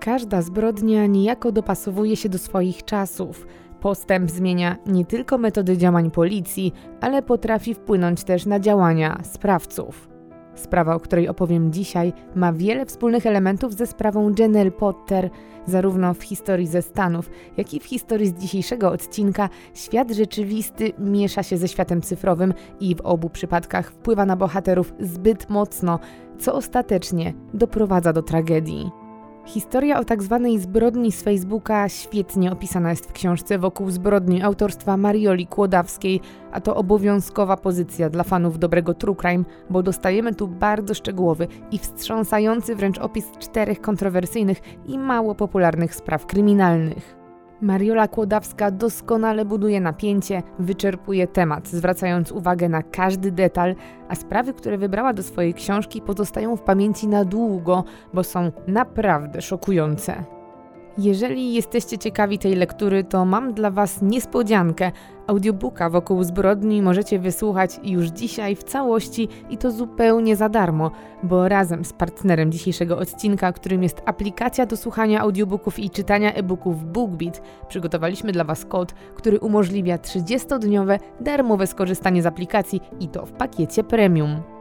Każda zbrodnia niejako dopasowuje się do swoich czasów. Postęp zmienia nie tylko metody działań policji, ale potrafi wpłynąć też na działania sprawców. Sprawa, o której opowiem dzisiaj, ma wiele wspólnych elementów ze sprawą Janelle Potter, zarówno w historii ze Stanów, jak i w historii z dzisiejszego odcinka. Świat rzeczywisty miesza się ze światem cyfrowym i w obu przypadkach wpływa na bohaterów zbyt mocno, co ostatecznie doprowadza do tragedii. Historia o tak zwanej zbrodni z Facebooka świetnie opisana jest w książce wokół zbrodni autorstwa Marioli Kłodawskiej, a to obowiązkowa pozycja dla fanów dobrego true crime, bo dostajemy tu bardzo szczegółowy i wstrząsający wręcz opis czterech kontrowersyjnych i mało popularnych spraw kryminalnych. Mariola Kłodawska doskonale buduje napięcie, wyczerpuje temat, zwracając uwagę na każdy detal, a sprawy, które wybrała do swojej książki, pozostają w pamięci na długo, bo są naprawdę szokujące. Jeżeli jesteście ciekawi tej lektury, to mam dla Was niespodziankę. Audiobooka wokół zbrodni możecie wysłuchać już dzisiaj w całości i to zupełnie za darmo, bo razem z partnerem dzisiejszego odcinka, którym jest aplikacja do słuchania audiobooków i czytania e-booków BookBeat, przygotowaliśmy dla Was kod, który umożliwia 30-dniowe darmowe skorzystanie z aplikacji i to w pakiecie premium.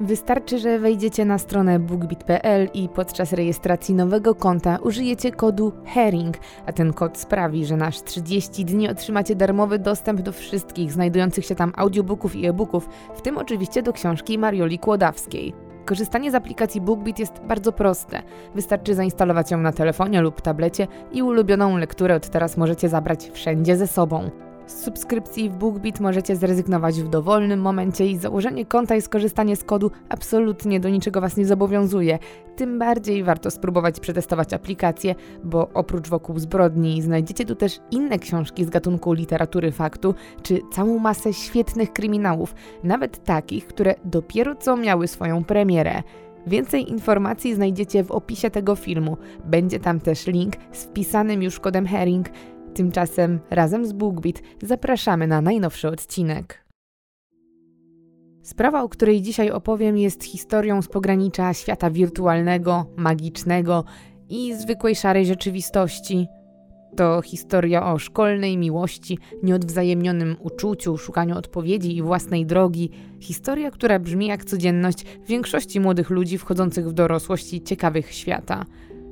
Wystarczy, że wejdziecie na stronę bookbit.pl i podczas rejestracji nowego konta użyjecie kodu HERING, a ten kod sprawi, że nasz 30 dni otrzymacie darmowy dostęp do wszystkich znajdujących się tam audiobooków i e-booków, w tym oczywiście do książki Marioli Kłodawskiej. Korzystanie z aplikacji BookBeat jest bardzo proste. Wystarczy zainstalować ją na telefonie lub tablecie i ulubioną lekturę od teraz możecie zabrać wszędzie ze sobą. Z subskrypcji w BookBeat możecie zrezygnować w dowolnym momencie i założenie konta i skorzystanie z kodu absolutnie do niczego Was nie zobowiązuje. Tym bardziej warto spróbować przetestować aplikację, bo oprócz wokół zbrodni znajdziecie tu też inne książki z gatunku literatury faktu, czy całą masę świetnych kryminałów, nawet takich, które dopiero co miały swoją premierę. Więcej informacji znajdziecie w opisie tego filmu. Będzie tam też link z wpisanym już kodem Herring. Tymczasem razem z BookBeat zapraszamy na najnowszy odcinek. Sprawa, o której dzisiaj opowiem, jest historią z pogranicza świata wirtualnego, magicznego i zwykłej szarej rzeczywistości. To historia o szkolnej miłości, nieodwzajemnionym uczuciu, szukaniu odpowiedzi i własnej drogi. Historia, która brzmi jak codzienność większości młodych ludzi wchodzących w dorosłość i ciekawych świata.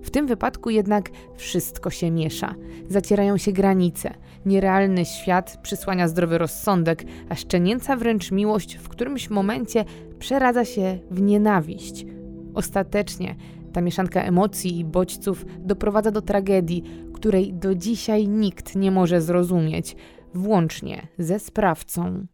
W tym wypadku jednak wszystko się miesza. Zacierają się granice. Nierealny świat przysłania zdrowy rozsądek, a szczenięca wręcz miłość w którymś momencie przeradza się w nienawiść. Ostatecznie ta mieszanka emocji i bodźców doprowadza do tragedii, której do dzisiaj nikt nie może zrozumieć, włącznie ze sprawcą.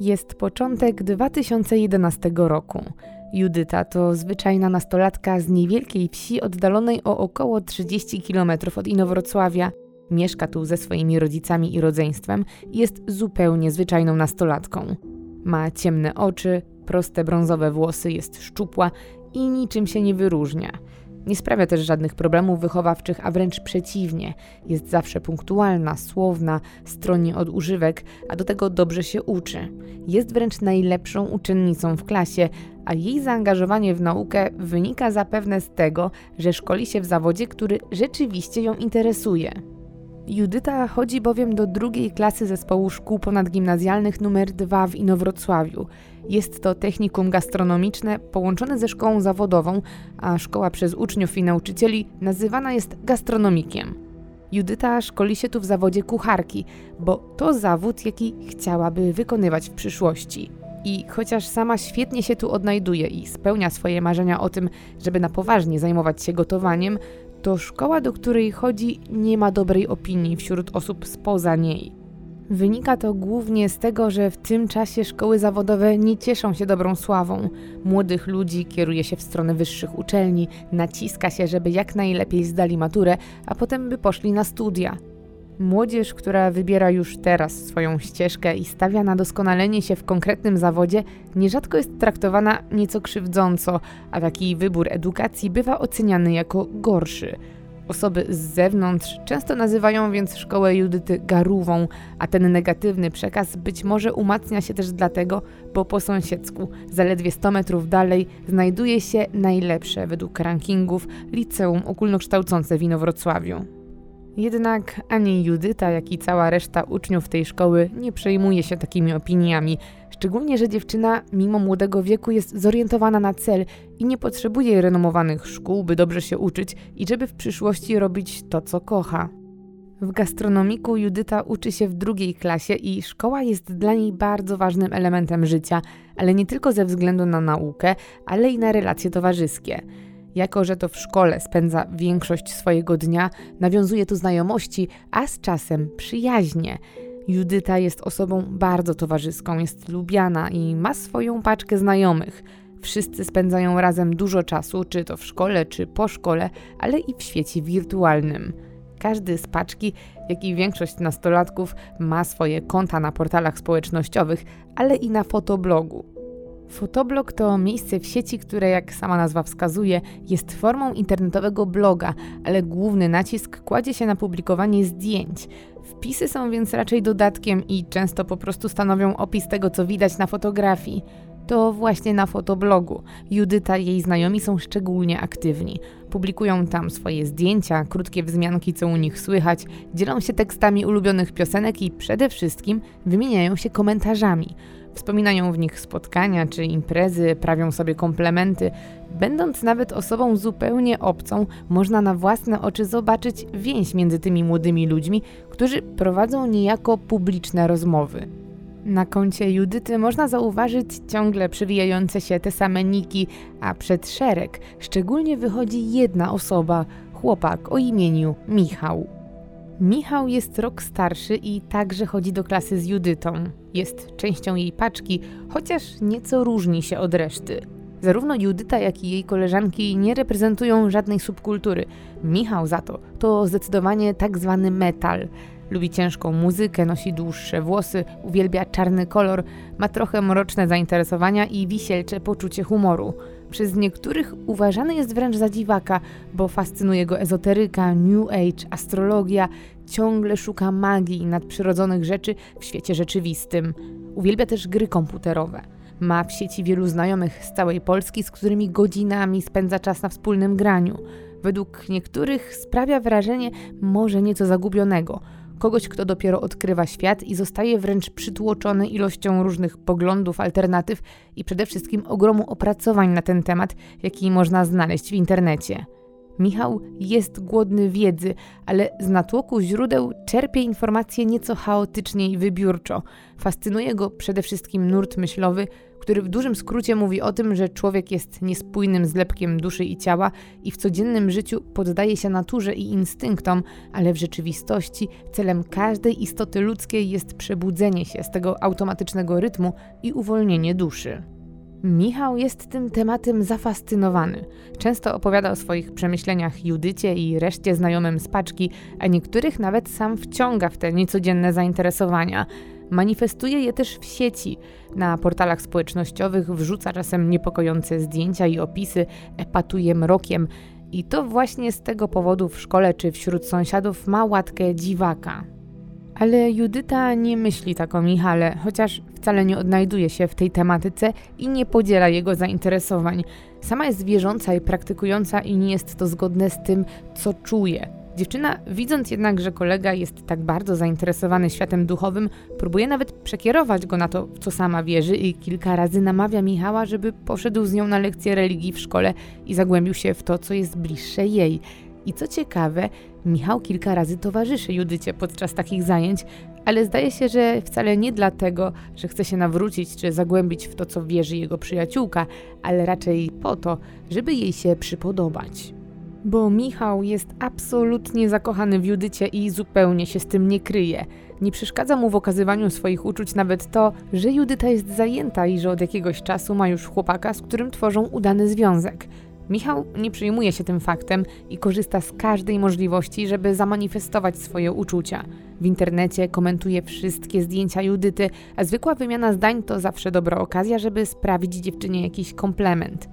Jest początek 2011 roku. Judyta to zwyczajna nastolatka z niewielkiej wsi oddalonej o około 30 km od Inowrocławia. Mieszka tu ze swoimi rodzicami i rodzeństwem i jest zupełnie zwyczajną nastolatką. Ma ciemne oczy, proste brązowe włosy, jest szczupła i niczym się nie wyróżnia. Nie sprawia też żadnych problemów wychowawczych, a wręcz przeciwnie. Jest zawsze punktualna, słowna, stroni od używek, a do tego dobrze się uczy. Jest wręcz najlepszą uczennicą w klasie, a jej zaangażowanie w naukę wynika zapewne z tego, że szkoli się w zawodzie, który rzeczywiście ją interesuje. Judyta chodzi bowiem do drugiej klasy zespołu szkół ponadgimnazjalnych numer 2 w Inowrocławiu. Jest to technikum gastronomiczne połączone ze szkołą zawodową, a szkoła przez uczniów i nauczycieli nazywana jest gastronomikiem. Judyta szkoli się tu w zawodzie kucharki, bo to zawód, jaki chciałaby wykonywać w przyszłości. I chociaż sama świetnie się tu odnajduje i spełnia swoje marzenia o tym, żeby na poważnie zajmować się gotowaniem, to szkoła, do której chodzi, nie ma dobrej opinii wśród osób spoza niej. Wynika to głównie z tego, że w tym czasie szkoły zawodowe nie cieszą się dobrą sławą. Młodych ludzi kieruje się w stronę wyższych uczelni, naciska się, żeby jak najlepiej zdali maturę, a potem by poszli na studia. Młodzież, która wybiera już teraz swoją ścieżkę i stawia na doskonalenie się w konkretnym zawodzie, nierzadko jest traktowana nieco krzywdząco, a taki wybór edukacji bywa oceniany jako gorszy. Osoby z zewnątrz często nazywają więc szkołę Judyty garówą, a ten negatywny przekaz być może umacnia się też dlatego, bo po sąsiedzku, zaledwie 100 metrów dalej, znajduje się najlepsze według rankingów liceum ogólnokształcące w Inowrocławiu. Jednak ani Judyta, jak i cała reszta uczniów tej szkoły nie przejmuje się takimi opiniami, szczególnie, że dziewczyna mimo młodego wieku jest zorientowana na cel i nie potrzebuje renomowanych szkół, by dobrze się uczyć i żeby w przyszłości robić to, co kocha. W gastronomiku Judyta uczy się w drugiej klasie i szkoła jest dla niej bardzo ważnym elementem życia, ale nie tylko ze względu na naukę, ale i na relacje towarzyskie. Jako, że to w szkole spędza większość swojego dnia, nawiązuje tu znajomości, a z czasem przyjaźnie. Judyta jest osobą bardzo towarzyską, jest lubiana i ma swoją paczkę znajomych. Wszyscy spędzają razem dużo czasu, czy to w szkole, czy po szkole, ale i w świecie wirtualnym. Każdy z paczki, jak i większość nastolatków, ma swoje konta na portalach społecznościowych, ale i na fotoblogu. Fotoblog to miejsce w sieci, które, jak sama nazwa wskazuje, jest formą internetowego bloga, ale główny nacisk kładzie się na publikowanie zdjęć. Wpisy są więc raczej dodatkiem i często po prostu stanowią opis tego, co widać na fotografii. To właśnie na fotoblogu Judyta i jej znajomi są szczególnie aktywni. Publikują tam swoje zdjęcia, krótkie wzmianki, co u nich słychać, dzielą się tekstami ulubionych piosenek i przede wszystkim wymieniają się komentarzami. Wspominają w nich spotkania czy imprezy, prawią sobie komplementy. Będąc nawet osobą zupełnie obcą, można na własne oczy zobaczyć więź między tymi młodymi ludźmi, którzy prowadzą niejako publiczne rozmowy. Na koncie Judyty można zauważyć ciągle przewijające się te same niki, a przed szereg szczególnie wychodzi jedna osoba, chłopak o imieniu Michał. Michał jest rok starszy i także chodzi do klasy z Judytą. Jest częścią jej paczki, chociaż nieco różni się od reszty. Zarówno Judyta, jak i jej koleżanki nie reprezentują żadnej subkultury. Michał za to to zdecydowanie tak zwany metal. Lubi ciężką muzykę, nosi dłuższe włosy, uwielbia czarny kolor, ma trochę mroczne zainteresowania i wisielcze poczucie humoru. Przez niektórych uważany jest wręcz za dziwaka, bo fascynuje go ezoteryka, New Age, astrologia, ciągle szuka magii i nadprzyrodzonych rzeczy w świecie rzeczywistym. Uwielbia też gry komputerowe. Ma w sieci wielu znajomych z całej Polski, z którymi godzinami spędza czas na wspólnym graniu. Według niektórych sprawia wrażenie może nieco zagubionego – kogoś, kto dopiero odkrywa świat i zostaje wręcz przytłoczony ilością różnych poglądów, alternatyw i przede wszystkim ogromu opracowań na ten temat, jaki można znaleźć w internecie. Michał jest głodny wiedzy, ale z natłoku źródeł czerpie informacje nieco chaotycznie i wybiórczo. Fascynuje go przede wszystkim nurt myślowy, który w dużym skrócie mówi o tym, że człowiek jest niespójnym zlepkiem duszy i ciała i w codziennym życiu poddaje się naturze i instynktom, ale w rzeczywistości celem każdej istoty ludzkiej jest przebudzenie się z tego automatycznego rytmu i uwolnienie duszy. Michał jest tym tematem zafascynowany. Często opowiada o swoich przemyśleniach Judycie i reszcie znajomym z paczki, a niektórych nawet sam wciąga w te niecodzienne zainteresowania. Manifestuje je też w sieci. Na portalach społecznościowych wrzuca czasem niepokojące zdjęcia i opisy, epatuje mrokiem. I to właśnie z tego powodu w szkole czy wśród sąsiadów ma łatkę dziwaka. Ale Judyta nie myśli tak o Michale, chociaż wcale nie odnajduje się w tej tematyce i nie podziela jego zainteresowań. Sama jest wierząca i praktykująca i nie jest to zgodne z tym, co czuje. Dziewczyna, widząc jednak, że kolega jest tak bardzo zainteresowany światem duchowym, próbuje nawet przekierować go na to, w co sama wierzy i kilka razy namawia Michała, żeby poszedł z nią na lekcję religii w szkole i zagłębił się w to, co jest bliższe jej. I co ciekawe, Michał kilka razy towarzyszy Judycie podczas takich zajęć, ale zdaje się, że wcale nie dlatego, że chce się nawrócić czy zagłębić w to, co wierzy jego przyjaciółka, ale raczej po to, żeby jej się przypodobać. Bo Michał jest absolutnie zakochany w Judycie i zupełnie się z tym nie kryje. Nie przeszkadza mu w okazywaniu swoich uczuć nawet to, że Judyta jest zajęta i że od jakiegoś czasu ma już chłopaka, z którym tworzą udany związek. Michał nie przejmuje się tym faktem i korzysta z każdej możliwości, żeby zamanifestować swoje uczucia. W internecie komentuje wszystkie zdjęcia Judyty, a zwykła wymiana zdań to zawsze dobra okazja, żeby sprawić dziewczynie jakiś komplement.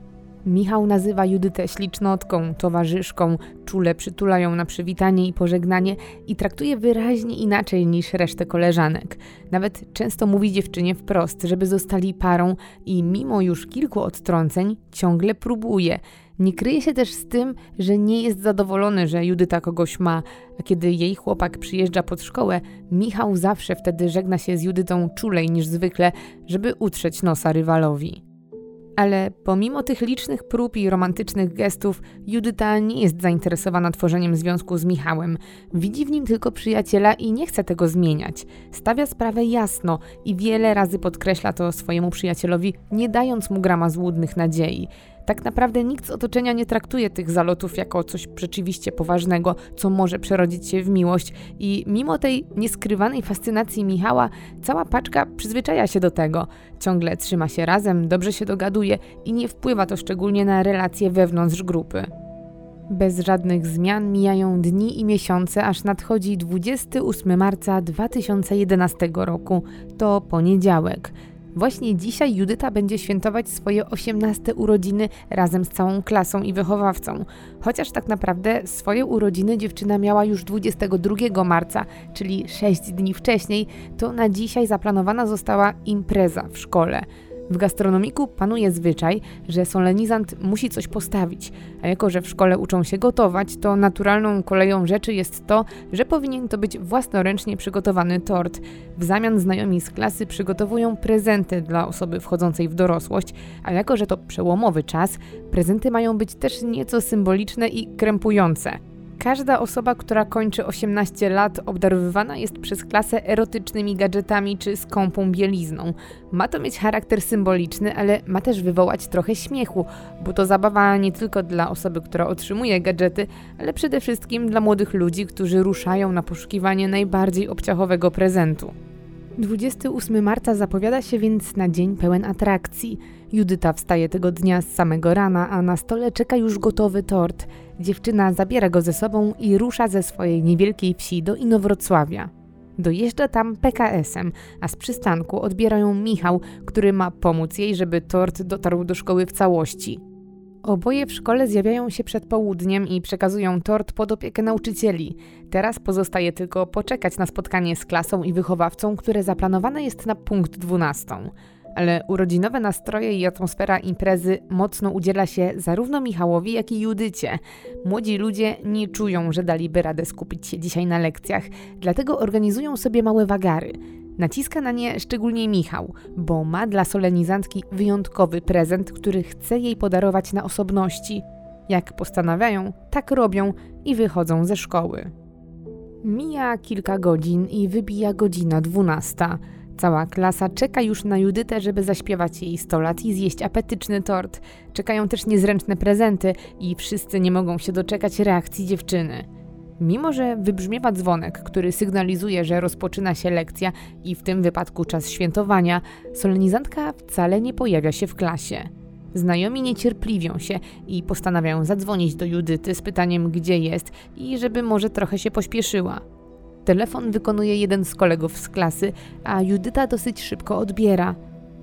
Michał nazywa Judytę ślicznotką, towarzyszką, czule przytula ją na przywitanie i pożegnanie i traktuje wyraźnie inaczej niż resztę koleżanek. Nawet często mówi dziewczynie wprost, żeby zostali parą i mimo już kilku odtrąceń ciągle próbuje. Nie kryje się też z tym, że nie jest zadowolony, że Judyta kogoś ma, a kiedy jej chłopak przyjeżdża pod szkołę, Michał zawsze wtedy żegna się z Judytą czulej niż zwykle, żeby utrzeć nosa rywalowi. Ale pomimo tych licznych prób i romantycznych gestów, Judyta nie jest zainteresowana tworzeniem związku z Michałem. Widzi w nim tylko przyjaciela i nie chce tego zmieniać. Stawia sprawę jasno i wiele razy podkreśla to swojemu przyjacielowi, nie dając mu grama złudnych nadziei. Tak naprawdę nikt z otoczenia nie traktuje tych zalotów jako coś rzeczywiście poważnego, co może przerodzić się w miłość, i mimo tej nieskrywanej fascynacji Michała, cała paczka przyzwyczaja się do tego. Ciągle trzyma się razem, dobrze się dogaduje i nie wpływa to szczególnie na relacje wewnątrz grupy. Bez żadnych zmian mijają dni i miesiące, aż nadchodzi 28 marca 2011 roku. To poniedziałek. Właśnie dzisiaj Judyta będzie świętować swoje 18 urodziny razem z całą klasą i wychowawcą. Chociaż tak naprawdę swoje urodziny dziewczyna miała już 22 marca, czyli 6 dni wcześniej, to na dzisiaj zaplanowana została impreza w szkole. W gastronomiku panuje zwyczaj, że solenizant musi coś postawić, a jako że w szkole uczą się gotować, to naturalną koleją rzeczy jest to, że powinien to być własnoręcznie przygotowany tort. W zamian znajomi z klasy przygotowują prezenty dla osoby wchodzącej w dorosłość, a jako że to przełomowy czas, prezenty mają być też nieco symboliczne i krępujące. Każda osoba, która kończy 18 lat, obdarowywana jest przez klasę erotycznymi gadżetami czy skąpą bielizną. Ma to mieć charakter symboliczny, ale ma też wywołać trochę śmiechu, bo to zabawa nie tylko dla osoby, która otrzymuje gadżety, ale przede wszystkim dla młodych ludzi, którzy ruszają na poszukiwanie najbardziej obciachowego prezentu. 28 marca zapowiada się więc na dzień pełen atrakcji. Judyta wstaje tego dnia z samego rana, a na stole czeka już gotowy tort. Dziewczyna zabiera go ze sobą i rusza ze swojej niewielkiej wsi do Inowrocławia. Dojeżdża tam PKS-em, a z przystanku odbierają Michał, który ma pomóc jej, żeby tort dotarł do szkoły w całości. Oboje w szkole zjawiają się przed południem i przekazują tort pod opiekę nauczycieli. Teraz pozostaje tylko poczekać na spotkanie z klasą i wychowawcą, które zaplanowane jest na punkt 12 ale urodzinowe nastroje i atmosfera imprezy mocno udziela się zarówno Michałowi, jak i Judycie. Młodzi ludzie nie czują, że daliby radę skupić się dzisiaj na lekcjach, dlatego organizują sobie małe wagary. Naciska na nie szczególnie Michał, bo ma dla solenizantki wyjątkowy prezent, który chce jej podarować na osobności. Jak postanawiają, tak robią i wychodzą ze szkoły. Mija kilka godzin i wybija godzina dwunasta. Cała klasa czeka już na Judytę, żeby zaśpiewać jej 100 lat i zjeść apetyczny tort. Czekają też niezręczne prezenty i wszyscy nie mogą się doczekać reakcji dziewczyny. Mimo, że wybrzmiewa dzwonek, który sygnalizuje, że rozpoczyna się lekcja i w tym wypadku czas świętowania, solenizantka wcale nie pojawia się w klasie. Znajomi niecierpliwią się i postanawiają zadzwonić do Judyty z pytaniem, gdzie jest i żeby może trochę się pośpieszyła. Telefon wykonuje jeden z kolegów z klasy, a Judyta dosyć szybko odbiera.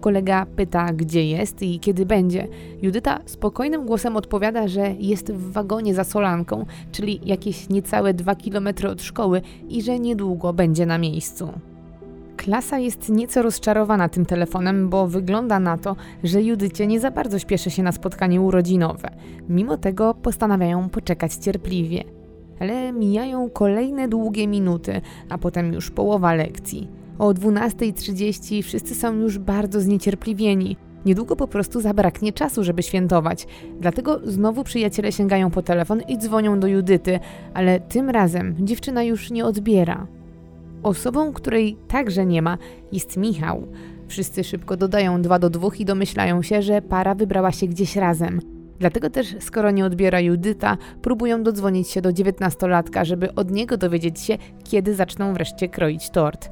Kolega pyta, gdzie jest i kiedy będzie. Judyta spokojnym głosem odpowiada, że jest w wagonie za solanką, czyli jakieś niecałe dwa kilometry od szkoły i że niedługo będzie na miejscu. Klasa jest nieco rozczarowana tym telefonem, bo wygląda na to, że Judycie nie za bardzo śpieszy się na spotkanie urodzinowe. Mimo tego postanawiają poczekać cierpliwie ale mijają kolejne długie minuty, a potem już połowa lekcji. O 12.30 wszyscy są już bardzo zniecierpliwieni. Niedługo po prostu zabraknie czasu, żeby świętować. Dlatego znowu przyjaciele sięgają po telefon i dzwonią do Judyty, ale tym razem dziewczyna już nie odbiera. Osobą, której także nie ma, jest Michał. Wszyscy szybko dodają dwa do dwóch i domyślają się, że para wybrała się gdzieś razem. Dlatego też, skoro nie odbiera Judyta, próbują dodzwonić się do dziewiętnastolatka, żeby od niego dowiedzieć się, kiedy zaczną wreszcie kroić tort.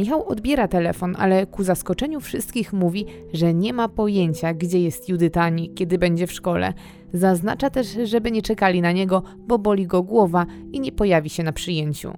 Michał odbiera telefon, ale ku zaskoczeniu wszystkich mówi, że nie ma pojęcia, gdzie jest Judyta ani kiedy będzie w szkole. Zaznacza też, żeby nie czekali na niego, bo boli go głowa i nie pojawi się na przyjęciu.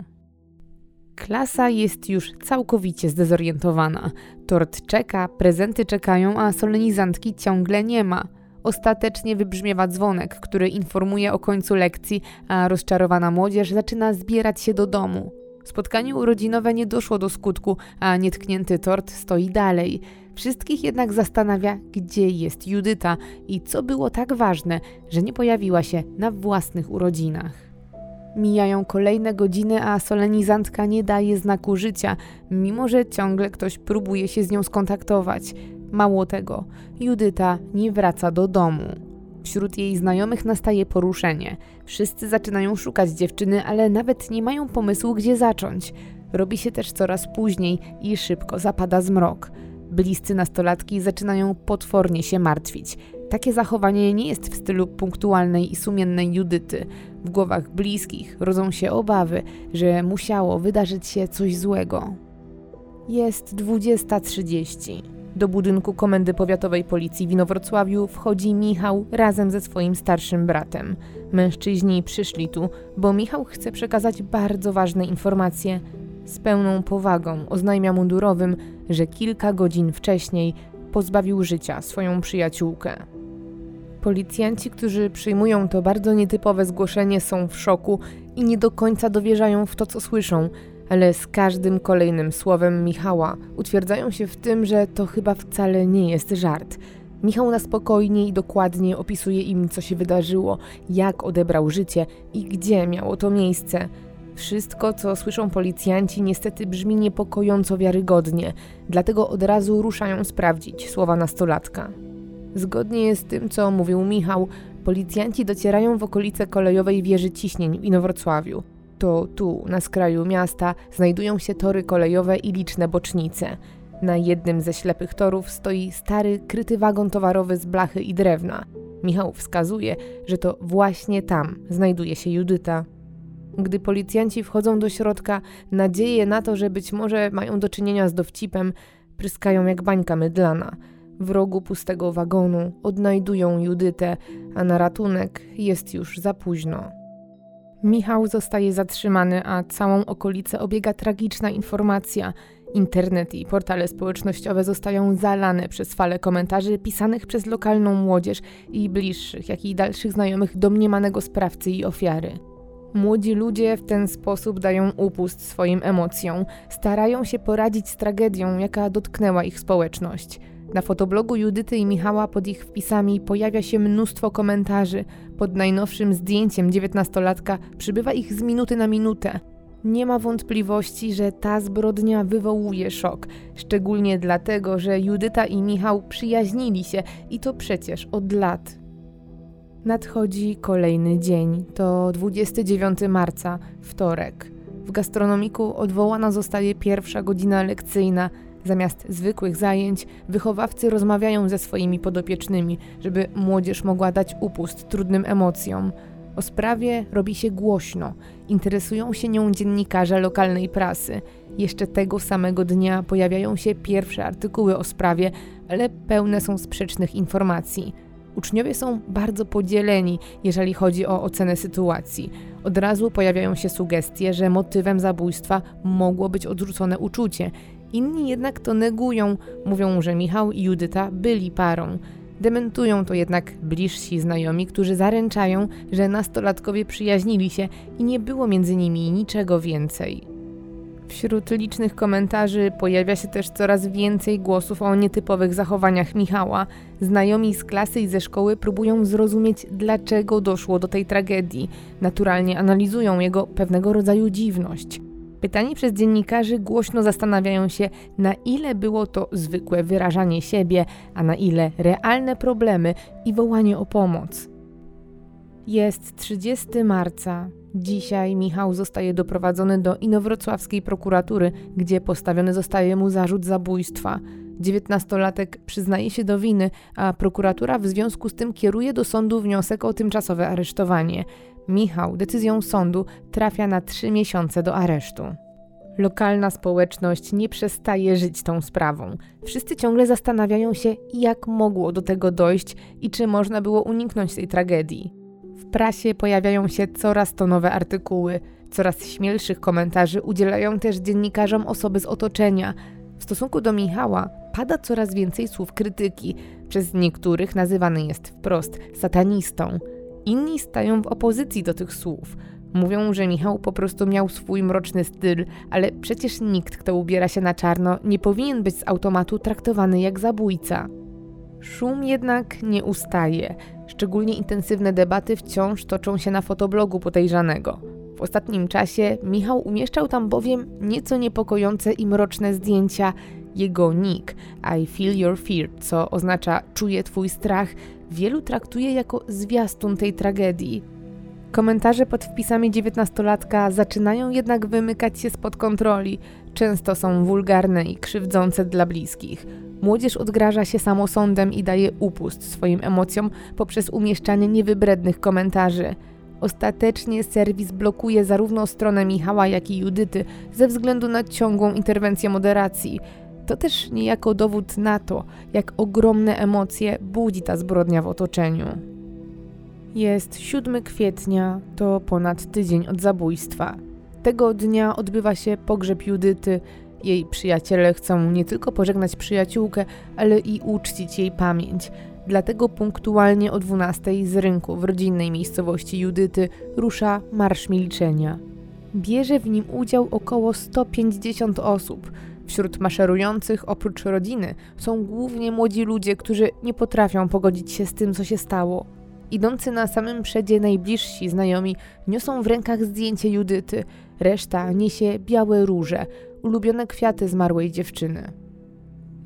Klasa jest już całkowicie zdezorientowana. Tort czeka, prezenty czekają, a solenizantki ciągle nie ma. Ostatecznie wybrzmiewa dzwonek, który informuje o końcu lekcji, a rozczarowana młodzież zaczyna zbierać się do domu. Spotkanie urodzinowe nie doszło do skutku, a nietknięty tort stoi dalej. Wszystkich jednak zastanawia, gdzie jest Judyta i co było tak ważne, że nie pojawiła się na własnych urodzinach. Mijają kolejne godziny, a solenizantka nie daje znaku życia, mimo że ciągle ktoś próbuje się z nią skontaktować. Mało tego, Judyta nie wraca do domu. Wśród jej znajomych nastaje poruszenie. Wszyscy zaczynają szukać dziewczyny, ale nawet nie mają pomysłu, gdzie zacząć. Robi się też coraz później i szybko zapada zmrok. Bliscy nastolatki zaczynają potwornie się martwić. Takie zachowanie nie jest w stylu punktualnej i sumiennej Judyty. W głowach bliskich rodzą się obawy, że musiało wydarzyć się coś złego. Jest 20.30. Do budynku Komendy Powiatowej Policji w Inowrocławiu wchodzi Michał razem ze swoim starszym bratem. Mężczyźni przyszli tu, bo Michał chce przekazać bardzo ważne informacje. Z pełną powagą oznajmia mundurowym, że kilka godzin wcześniej pozbawił życia swoją przyjaciółkę. Policjanci, którzy przyjmują to bardzo nietypowe zgłoszenie, są w szoku i nie do końca dowierzają w to, co słyszą, ale z każdym kolejnym słowem Michała utwierdzają się w tym, że to chyba wcale nie jest żart. Michał na spokojnie i dokładnie opisuje im, co się wydarzyło, jak odebrał życie i gdzie miało to miejsce. Wszystko, co słyszą policjanci, niestety brzmi niepokojąco wiarygodnie, dlatego od razu ruszają sprawdzić słowa nastolatka. Zgodnie z tym, co mówił Michał, policjanci docierają w okolice kolejowej wieży ciśnień w Inowrocławiu. To tu, na skraju miasta, znajdują się tory kolejowe i liczne bocznice. Na jednym ze ślepych torów stoi stary, kryty wagon towarowy z blachy i drewna. Michał wskazuje, że to właśnie tam znajduje się Judyta. Gdy policjanci wchodzą do środka, nadzieje na to, że być może mają do czynienia z dowcipem, pryskają jak bańka mydlana. W rogu pustego wagonu odnajdują Judytę, a na ratunek jest już za późno. Michał zostaje zatrzymany, a całą okolicę obiega tragiczna informacja. Internet i portale społecznościowe zostają zalane przez fale komentarzy pisanych przez lokalną młodzież i bliższych, jak i dalszych znajomych domniemanego sprawcy i ofiary. Młodzi ludzie w ten sposób dają upust swoim emocjom, starają się poradzić z tragedią, jaka dotknęła ich społeczność. Na fotoblogu Judyty i Michała pod ich wpisami pojawia się mnóstwo komentarzy. Pod najnowszym zdjęciem dziewiętnastolatka przybywa ich z minuty na minutę. Nie ma wątpliwości, że ta zbrodnia wywołuje szok, szczególnie dlatego, że Judyta i Michał przyjaźnili się i to przecież od lat. Nadchodzi kolejny dzień, to 29 marca, wtorek. W gastronomiku odwołana zostaje pierwsza godzina lekcyjna. Zamiast zwykłych zajęć, wychowawcy rozmawiają ze swoimi podopiecznymi, żeby młodzież mogła dać upust trudnym emocjom. O sprawie robi się głośno. Interesują się nią dziennikarze lokalnej prasy. Jeszcze tego samego dnia pojawiają się pierwsze artykuły o sprawie, ale pełne są sprzecznych informacji. Uczniowie są bardzo podzieleni, jeżeli chodzi o ocenę sytuacji. Od razu pojawiają się sugestie, że motywem zabójstwa mogło być odrzucone uczucie. Inni jednak to negują, mówią, że Michał i Judyta byli parą. Dementują to jednak bliżsi znajomi, którzy zaręczają, że nastolatkowie przyjaźnili się i nie było między nimi niczego więcej. Wśród licznych komentarzy pojawia się też coraz więcej głosów o nietypowych zachowaniach Michała. Znajomi z klasy i ze szkoły próbują zrozumieć, dlaczego doszło do tej tragedii. Naturalnie analizują jego pewnego rodzaju dziwność. Pytani przez dziennikarzy głośno zastanawiają się, na ile było to zwykłe wyrażanie siebie, a na ile realne problemy i wołanie o pomoc. Jest 30 marca. Dzisiaj Michał zostaje doprowadzony do inowrocławskiej prokuratury, gdzie postawiony zostaje mu zarzut zabójstwa. Dziewiętnastolatek przyznaje się do winy, a prokuratura w związku z tym kieruje do sądu wniosek o tymczasowe aresztowanie. Michał decyzją sądu trafia na trzy miesiące do aresztu. Lokalna społeczność nie przestaje żyć tą sprawą. Wszyscy ciągle zastanawiają się, jak mogło do tego dojść i czy można było uniknąć tej tragedii. W prasie pojawiają się coraz to nowe artykuły, coraz śmielszych komentarzy udzielają też dziennikarzom osoby z otoczenia. W stosunku do Michała pada coraz więcej słów krytyki. Przez niektórych nazywany jest wprost satanistą. Inni stają w opozycji do tych słów. Mówią, że Michał po prostu miał swój mroczny styl, ale przecież nikt, kto ubiera się na czarno, nie powinien być z automatu traktowany jak zabójca. Szum jednak nie ustaje. Szczególnie intensywne debaty wciąż toczą się na fotoblogu podejrzanego. W ostatnim czasie Michał umieszczał tam bowiem nieco niepokojące i mroczne zdjęcia. Jego nick I feel your fear, co oznacza czuję twój strach, wielu traktuje jako zwiastun tej tragedii. Komentarze pod wpisami dziewiętnastolatka zaczynają jednak wymykać się spod kontroli. Często są wulgarne i krzywdzące dla bliskich. Młodzież odgraża się samosądem i daje upust swoim emocjom poprzez umieszczanie niewybrednych komentarzy. Ostatecznie serwis blokuje zarówno stronę Michała, jak i Judyty ze względu na ciągłą interwencję moderacji. To też niejako dowód na to, jak ogromne emocje budzi ta zbrodnia w otoczeniu. Jest 7 kwietnia, to ponad tydzień od zabójstwa. Tego dnia odbywa się pogrzeb Judyty. Jej przyjaciele chcą nie tylko pożegnać przyjaciółkę, ale i uczcić jej pamięć. Dlatego punktualnie o 12 z rynku w rodzinnej miejscowości Judyty rusza Marsz Milczenia. Bierze w nim udział około 150 osób. Wśród maszerujących, oprócz rodziny, są głównie młodzi ludzie, którzy nie potrafią pogodzić się z tym, co się stało. Idący na samym przedzie najbliżsi znajomi niosą w rękach zdjęcie Judyty, reszta niesie białe róże, ulubione kwiaty zmarłej dziewczyny.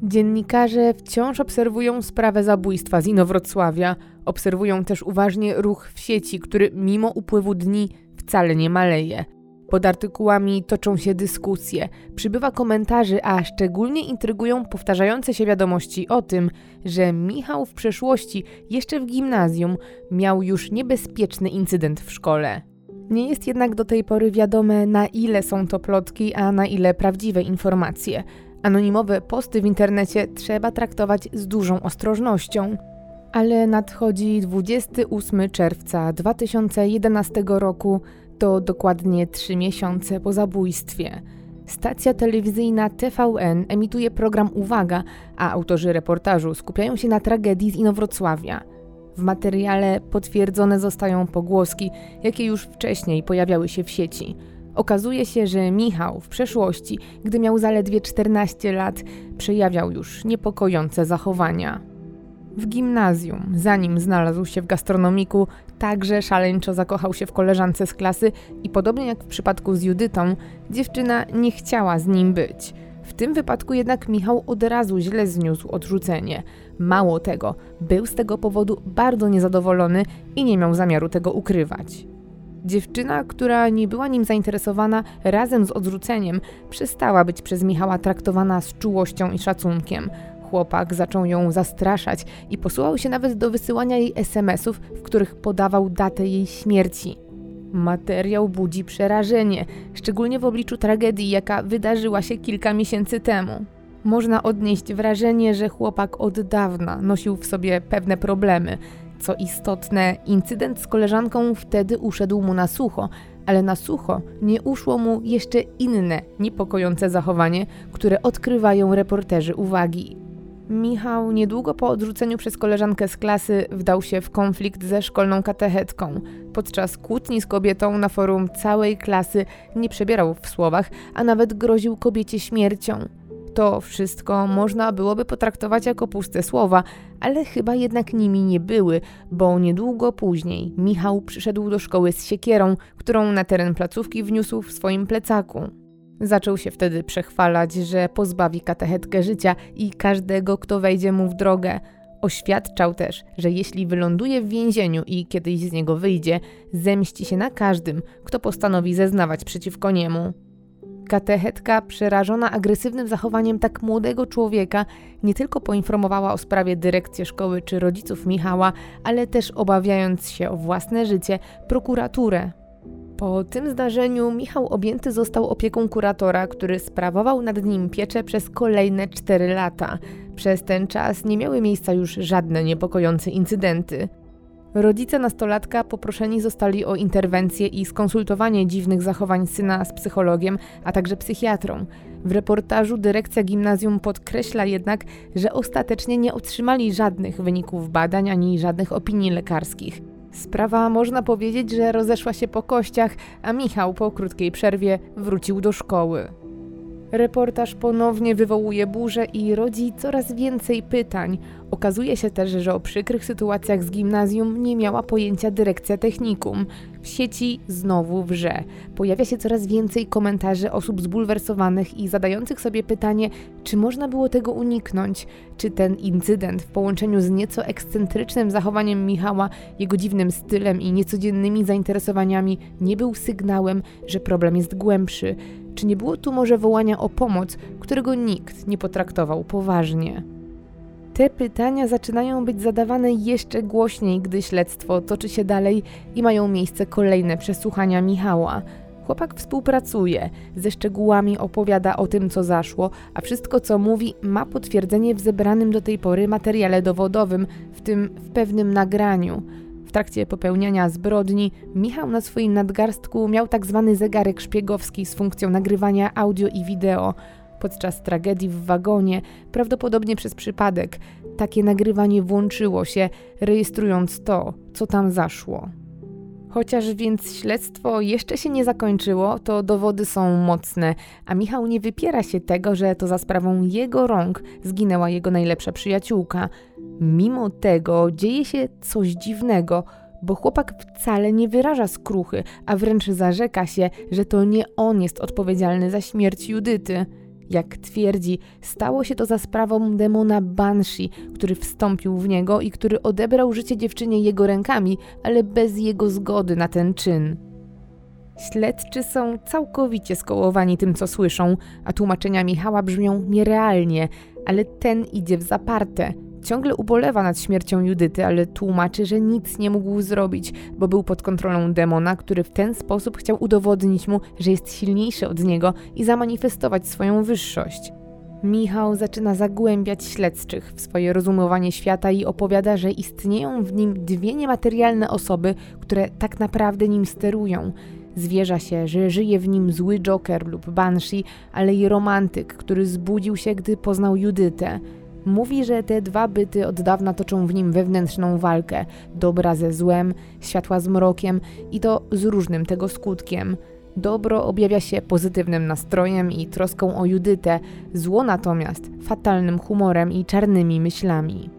Dziennikarze wciąż obserwują sprawę zabójstwa z Inowrocławia, obserwują też uważnie ruch w sieci, który mimo upływu dni wcale nie maleje. Pod artykułami toczą się dyskusje, przybywa komentarzy, a szczególnie intrygują powtarzające się wiadomości o tym, że Michał w przeszłości, jeszcze w gimnazjum, miał już niebezpieczny incydent w szkole. Nie jest jednak do tej pory wiadome, na ile są to plotki, a na ile prawdziwe informacje. Anonimowe posty w internecie trzeba traktować z dużą ostrożnością. Ale nadchodzi 28 czerwca 2011 roku, to dokładnie trzy miesiące po zabójstwie. Stacja telewizyjna TVN emituje program Uwaga, a autorzy reportażu skupiają się na tragedii z Inowrocławia. W materiale potwierdzone zostają pogłoski, jakie już wcześniej pojawiały się w sieci. Okazuje się, że Michał w przeszłości, gdy miał zaledwie 14 lat, przejawiał już niepokojące zachowania. W gimnazjum, zanim znalazł się w gastronomiku, także szaleńczo zakochał się w koleżance z klasy i podobnie jak w przypadku z Judytą, dziewczyna nie chciała z nim być. W tym wypadku jednak Michał od razu źle zniósł odrzucenie. Mało tego, był z tego powodu bardzo niezadowolony i nie miał zamiaru tego ukrywać. Dziewczyna, która nie była nim zainteresowana, razem z odrzuceniem, przestała być przez Michała traktowana z czułością i szacunkiem. Chłopak zaczął ją zastraszać i posłuchał się nawet do wysyłania jej SMS-ów, w których podawał datę jej śmierci. Materiał budzi przerażenie, szczególnie w obliczu tragedii, jaka wydarzyła się kilka miesięcy temu. Można odnieść wrażenie, że chłopak od dawna nosił w sobie pewne problemy. Co istotne, incydent z koleżanką wtedy uszedł mu na sucho, ale na sucho nie uszło mu jeszcze inne niepokojące zachowanie, które odkrywają reporterzy uwagi. Michał niedługo po odrzuceniu przez koleżankę z klasy wdał się w konflikt ze szkolną katechetką. Podczas kłótni z kobietą na forum całej klasy nie przebierał w słowach, a nawet groził kobiecie śmiercią. To wszystko można byłoby potraktować jako puste słowa, ale chyba jednak nimi nie były, bo niedługo później Michał przyszedł do szkoły z siekierą, którą na teren placówki wniósł w swoim plecaku. Zaczął się wtedy przechwalać, że pozbawi katechetkę życia i każdego, kto wejdzie mu w drogę. Oświadczał też, że jeśli wyląduje w więzieniu i kiedyś z niego wyjdzie, zemści się na każdym, kto postanowi zeznawać przeciwko niemu. Katechetka, przerażona agresywnym zachowaniem tak młodego człowieka, nie tylko poinformowała o sprawie dyrekcję szkoły czy rodziców Michała, ale też obawiając się o własne życie, prokuraturę. Po tym zdarzeniu Michał objęty został opieką kuratora, który sprawował nad nim pieczę przez kolejne 4 lata. Przez ten czas nie miały miejsca już żadne niepokojące incydenty. Rodzice nastolatka poproszeni zostali o interwencję i skonsultowanie dziwnych zachowań syna z psychologiem, a także psychiatrą. W reportażu dyrekcja gimnazjum podkreśla jednak, że ostatecznie nie otrzymali żadnych wyników badań ani żadnych opinii lekarskich. Sprawa można powiedzieć, że rozeszła się po kościach, a Michał po krótkiej przerwie wrócił do szkoły. Reportaż ponownie wywołuje burzę i rodzi coraz więcej pytań. Okazuje się też, że o przykrych sytuacjach z gimnazjum nie miała pojęcia dyrekcja technikum. W sieci znowu wrze. Pojawia się coraz więcej komentarzy osób zbulwersowanych i zadających sobie pytanie, czy można było tego uniknąć, czy ten incydent w połączeniu z nieco ekscentrycznym zachowaniem Michała, jego dziwnym stylem i niecodziennymi zainteresowaniami nie był sygnałem, że problem jest głębszy czy nie było tu może wołania o pomoc, którego nikt nie potraktował poważnie? Te pytania zaczynają być zadawane jeszcze głośniej, gdy śledztwo toczy się dalej i mają miejsce kolejne przesłuchania Michała. Chłopak współpracuje, ze szczegółami opowiada o tym, co zaszło, a wszystko, co mówi, ma potwierdzenie w zebranym do tej pory materiale dowodowym, w tym w pewnym nagraniu. W trakcie popełniania zbrodni Michał na swoim nadgarstku miał tak zwany zegarek szpiegowski z funkcją nagrywania audio i wideo. Podczas tragedii w wagonie, prawdopodobnie przez przypadek, takie nagrywanie włączyło się, rejestrując to, co tam zaszło. Chociaż więc śledztwo jeszcze się nie zakończyło, to dowody są mocne, a Michał nie wypiera się tego, że to za sprawą jego rąk zginęła jego najlepsza przyjaciółka. Mimo tego dzieje się coś dziwnego, bo chłopak wcale nie wyraża skruchy, a wręcz zarzeka się, że to nie on jest odpowiedzialny za śmierć Judyty. Jak twierdzi, stało się to za sprawą demona Banshee, który wstąpił w niego i który odebrał życie dziewczynie jego rękami, ale bez jego zgody na ten czyn. Śledczy są całkowicie skołowani tym, co słyszą, a tłumaczenia Michała brzmią nierealnie, ale ten idzie w zaparte – Ciągle ubolewa nad śmiercią Judyty, ale tłumaczy, że nic nie mógł zrobić, bo był pod kontrolą demona, który w ten sposób chciał udowodnić mu, że jest silniejszy od niego i zamanifestować swoją wyższość. Michał zaczyna zagłębiać śledczych w swoje rozumowanie świata i opowiada, że istnieją w nim dwie niematerialne osoby, które tak naprawdę nim sterują. Zwierza się, że żyje w nim zły Joker lub Banshee, ale i romantyk, który zbudził się, gdy poznał Judytę. Mówi, że te dwa byty od dawna toczą w nim wewnętrzną walkę dobra ze złem, światła z mrokiem i to z różnym tego skutkiem. Dobro objawia się pozytywnym nastrojem i troską o Judytę, zło natomiast fatalnym humorem i czarnymi myślami.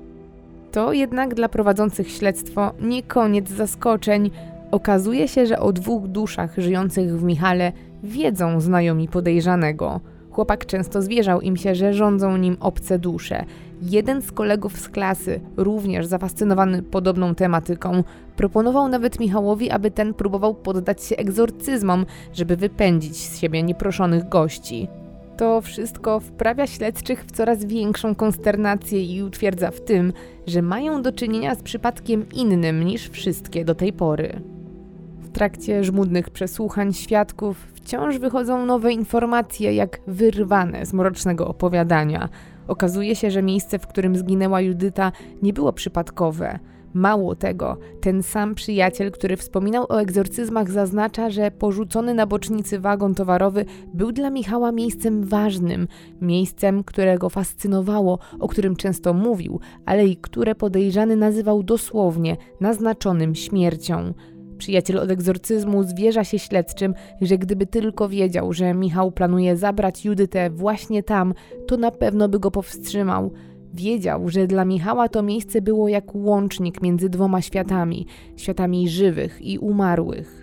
To jednak dla prowadzących śledztwo nie koniec zaskoczeń. Okazuje się, że o dwóch duszach żyjących w Michale wiedzą znajomi podejrzanego – Chłopak często zwierzał im się, że rządzą nim obce dusze. Jeden z kolegów z klasy, również zafascynowany podobną tematyką, proponował nawet Michałowi, aby ten próbował poddać się egzorcyzmom, żeby wypędzić z siebie nieproszonych gości. To wszystko wprawia śledczych w coraz większą konsternację i utwierdza w tym, że mają do czynienia z przypadkiem innym niż wszystkie do tej pory. Trakcie żmudnych przesłuchań świadków wciąż wychodzą nowe informacje, jak wyrwane z mrocznego opowiadania. Okazuje się, że miejsce, w którym zginęła Judyta, nie było przypadkowe. Mało tego, ten sam przyjaciel, który wspominał o egzorcyzmach, zaznacza, że porzucony na bocznicy wagon towarowy był dla Michała miejscem ważnym, miejscem, które go fascynowało, o którym często mówił, ale i które podejrzany nazywał dosłownie naznaczonym śmiercią. Przyjaciel od egzorcyzmu zwierza się śledczym, że gdyby tylko wiedział, że Michał planuje zabrać Judytę właśnie tam, to na pewno by go powstrzymał. Wiedział, że dla Michała to miejsce było jak łącznik między dwoma światami światami żywych i umarłych.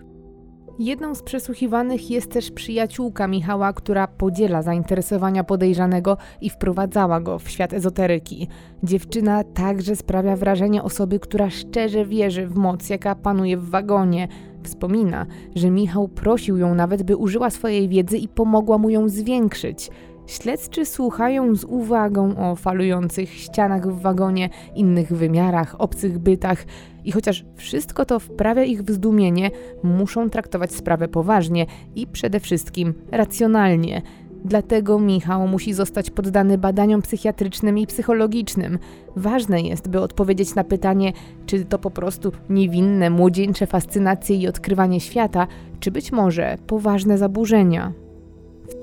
Jedną z przesłuchiwanych jest też przyjaciółka Michała, która podziela zainteresowania podejrzanego i wprowadzała go w świat ezoteryki. Dziewczyna także sprawia wrażenie osoby, która szczerze wierzy w moc, jaka panuje w wagonie. Wspomina, że Michał prosił ją nawet, by użyła swojej wiedzy i pomogła mu ją zwiększyć. Śledczy słuchają z uwagą o falujących ścianach w wagonie, innych wymiarach, obcych bytach i chociaż wszystko to wprawia ich w zdumienie, muszą traktować sprawę poważnie i przede wszystkim racjonalnie. Dlatego Michał musi zostać poddany badaniom psychiatrycznym i psychologicznym. Ważne jest, by odpowiedzieć na pytanie, czy to po prostu niewinne, młodzieńcze fascynacje i odkrywanie świata, czy być może poważne zaburzenia.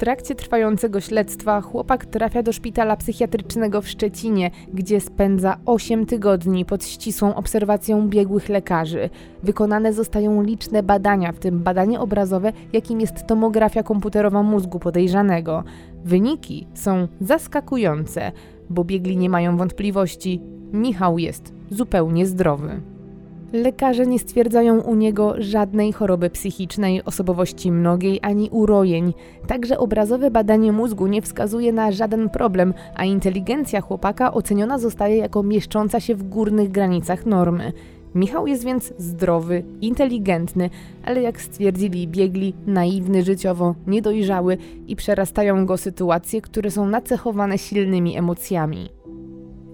Trakcie trwającego śledztwa chłopak trafia do szpitala psychiatrycznego w Szczecinie, gdzie spędza 8 tygodni pod ścisłą obserwacją biegłych lekarzy. Wykonane zostają liczne badania, w tym badanie obrazowe, jakim jest tomografia komputerowa mózgu podejrzanego. Wyniki są zaskakujące, bo biegli nie mają wątpliwości. Michał jest zupełnie zdrowy. Lekarze nie stwierdzają u niego żadnej choroby psychicznej, osobowości mnogiej ani urojeń. Także obrazowe badanie mózgu nie wskazuje na żaden problem, a inteligencja chłopaka oceniona zostaje jako mieszcząca się w górnych granicach normy. Michał jest więc zdrowy, inteligentny, ale jak stwierdzili biegli, naiwny życiowo, niedojrzały i przerastają go sytuacje, które są nacechowane silnymi emocjami.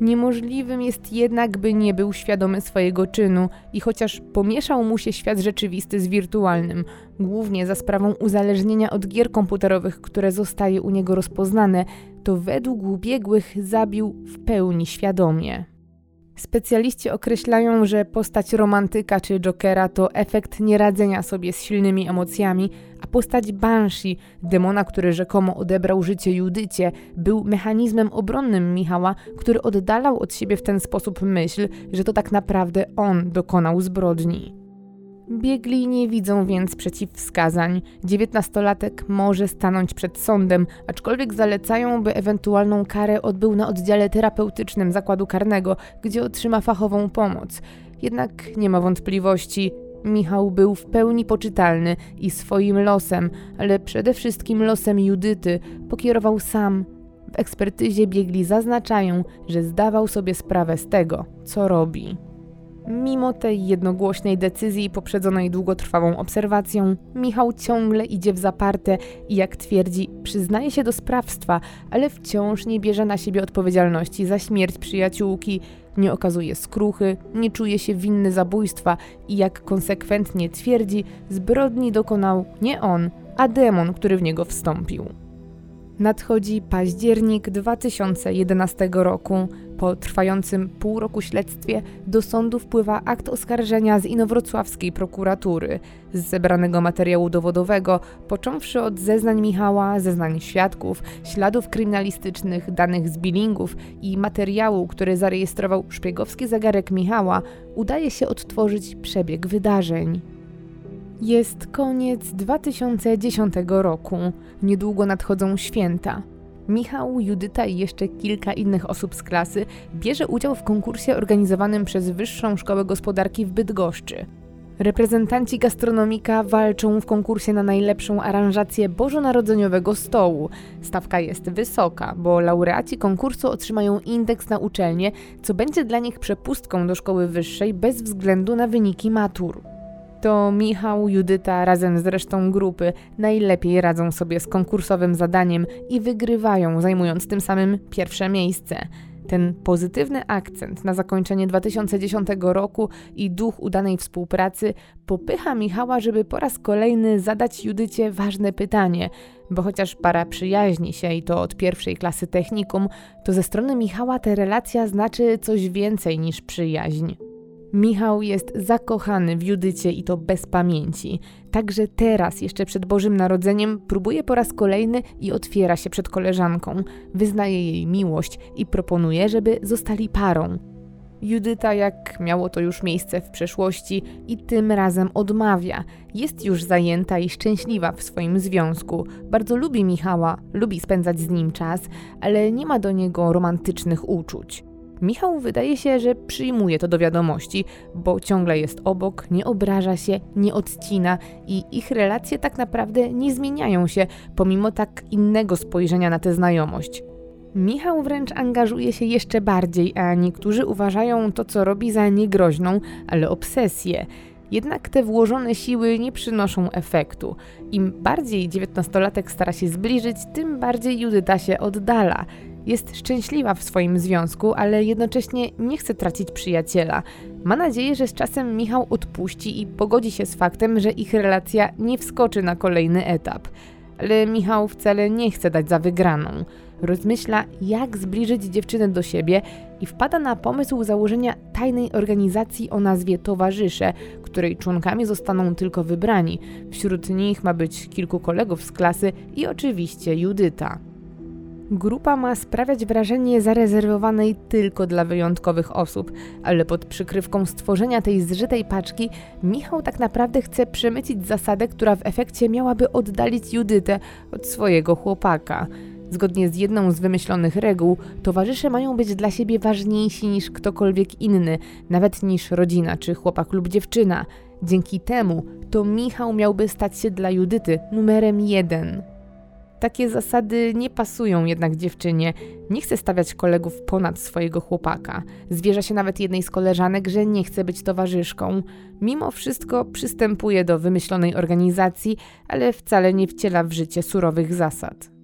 Niemożliwym jest jednak, by nie był świadomy swojego czynu i chociaż pomieszał mu się świat rzeczywisty z wirtualnym, głównie za sprawą uzależnienia od gier komputerowych, które zostaje u niego rozpoznane, to według ubiegłych zabił w pełni świadomie. Specjaliści określają, że postać romantyka czy jokera to efekt nieradzenia sobie z silnymi emocjami, a postać Banshee, demona, który rzekomo odebrał życie Judycie, był mechanizmem obronnym Michała, który oddalał od siebie w ten sposób myśl, że to tak naprawdę on dokonał zbrodni. Biegli nie widzą więc przeciwwskazań. Dziewiętnastolatek może stanąć przed sądem, aczkolwiek zalecają, by ewentualną karę odbył na oddziale terapeutycznym zakładu karnego, gdzie otrzyma fachową pomoc. Jednak nie ma wątpliwości, Michał był w pełni poczytalny i swoim losem, ale przede wszystkim losem Judyty, pokierował sam. W ekspertyzie biegli zaznaczają, że zdawał sobie sprawę z tego, co robi. Mimo tej jednogłośnej decyzji poprzedzonej długotrwałą obserwacją, Michał ciągle idzie w zaparte i jak twierdzi, przyznaje się do sprawstwa, ale wciąż nie bierze na siebie odpowiedzialności za śmierć przyjaciółki, nie okazuje skruchy, nie czuje się winny zabójstwa i jak konsekwentnie twierdzi, zbrodni dokonał nie on, a demon, który w niego wstąpił. Nadchodzi październik 2011 roku. Po trwającym pół roku śledztwie do sądu wpływa akt oskarżenia z inowrocławskiej prokuratury. Z zebranego materiału dowodowego, począwszy od zeznań Michała, zeznań świadków, śladów kryminalistycznych, danych z billingów i materiału, który zarejestrował szpiegowski zegarek Michała, udaje się odtworzyć przebieg wydarzeń. Jest koniec 2010 roku. Niedługo nadchodzą święta. Michał, Judyta i jeszcze kilka innych osób z klasy bierze udział w konkursie organizowanym przez Wyższą Szkołę Gospodarki w Bydgoszczy. Reprezentanci gastronomika walczą w konkursie na najlepszą aranżację bożonarodzeniowego stołu. Stawka jest wysoka, bo laureaci konkursu otrzymają indeks na uczelnię, co będzie dla nich przepustką do szkoły wyższej bez względu na wyniki matur. To Michał, Judyta razem z resztą grupy najlepiej radzą sobie z konkursowym zadaniem i wygrywają, zajmując tym samym pierwsze miejsce. Ten pozytywny akcent na zakończenie 2010 roku i duch udanej współpracy popycha Michała, żeby po raz kolejny zadać Judycie ważne pytanie, bo chociaż para przyjaźni się i to od pierwszej klasy technikum, to ze strony Michała ta relacja znaczy coś więcej niż przyjaźń. Michał jest zakochany w Judycie i to bez pamięci. Także teraz, jeszcze przed Bożym Narodzeniem, próbuje po raz kolejny i otwiera się przed koleżanką. Wyznaje jej miłość i proponuje, żeby zostali parą. Judyta, jak miało to już miejsce w przeszłości, i tym razem odmawia. Jest już zajęta i szczęśliwa w swoim związku. Bardzo lubi Michała, lubi spędzać z nim czas, ale nie ma do niego romantycznych uczuć. Michał wydaje się, że przyjmuje to do wiadomości, bo ciągle jest obok, nie obraża się, nie odcina i ich relacje tak naprawdę nie zmieniają się, pomimo tak innego spojrzenia na tę znajomość. Michał wręcz angażuje się jeszcze bardziej, a niektórzy uważają to, co robi za niegroźną, ale obsesję. Jednak te włożone siły nie przynoszą efektu. Im bardziej dziewiętnastolatek stara się zbliżyć, tym bardziej Judyta się oddala. Jest szczęśliwa w swoim związku, ale jednocześnie nie chce tracić przyjaciela. Ma nadzieję, że z czasem Michał odpuści i pogodzi się z faktem, że ich relacja nie wskoczy na kolejny etap. Ale Michał wcale nie chce dać za wygraną. Rozmyśla, jak zbliżyć dziewczynę do siebie i wpada na pomysł założenia tajnej organizacji o nazwie Towarzysze, której członkami zostaną tylko wybrani. Wśród nich ma być kilku kolegów z klasy i oczywiście Judyta. Grupa ma sprawiać wrażenie zarezerwowanej tylko dla wyjątkowych osób, ale pod przykrywką stworzenia tej zżytej paczki Michał tak naprawdę chce przemycić zasadę, która w efekcie miałaby oddalić Judytę od swojego chłopaka. Zgodnie z jedną z wymyślonych reguł, towarzysze mają być dla siebie ważniejsi niż ktokolwiek inny, nawet niż rodzina czy chłopak lub dziewczyna. Dzięki temu to Michał miałby stać się dla Judyty numerem jeden. Takie zasady nie pasują jednak dziewczynie. Nie chce stawiać kolegów ponad swojego chłopaka. Zwierza się nawet jednej z koleżanek, że nie chce być towarzyszką. Mimo wszystko przystępuje do wymyślonej organizacji, ale wcale nie wciela w życie surowych zasad.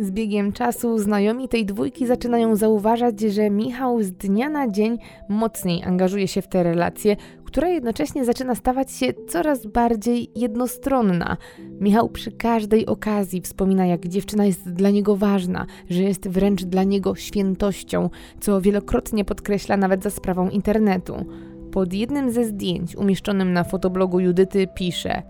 Z biegiem czasu znajomi tej dwójki zaczynają zauważać, że Michał z dnia na dzień mocniej angażuje się w te relacje, która jednocześnie zaczyna stawać się coraz bardziej jednostronna. Michał przy każdej okazji wspomina, jak dziewczyna jest dla niego ważna, że jest wręcz dla niego świętością, co wielokrotnie podkreśla nawet za sprawą internetu. Pod jednym ze zdjęć umieszczonym na fotoblogu Judyty pisze: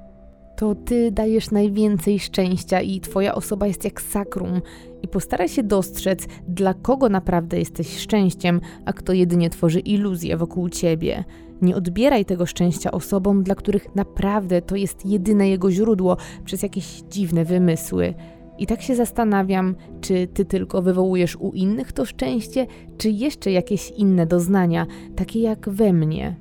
To ty dajesz najwięcej szczęścia i twoja osoba jest jak sakrum. I postaraj się dostrzec, dla kogo naprawdę jesteś szczęściem, a kto jedynie tworzy iluzję wokół ciebie. Nie odbieraj tego szczęścia osobom, dla których naprawdę to jest jedyne jego źródło przez jakieś dziwne wymysły. I tak się zastanawiam, czy ty tylko wywołujesz u innych to szczęście, czy jeszcze jakieś inne doznania, takie jak we mnie.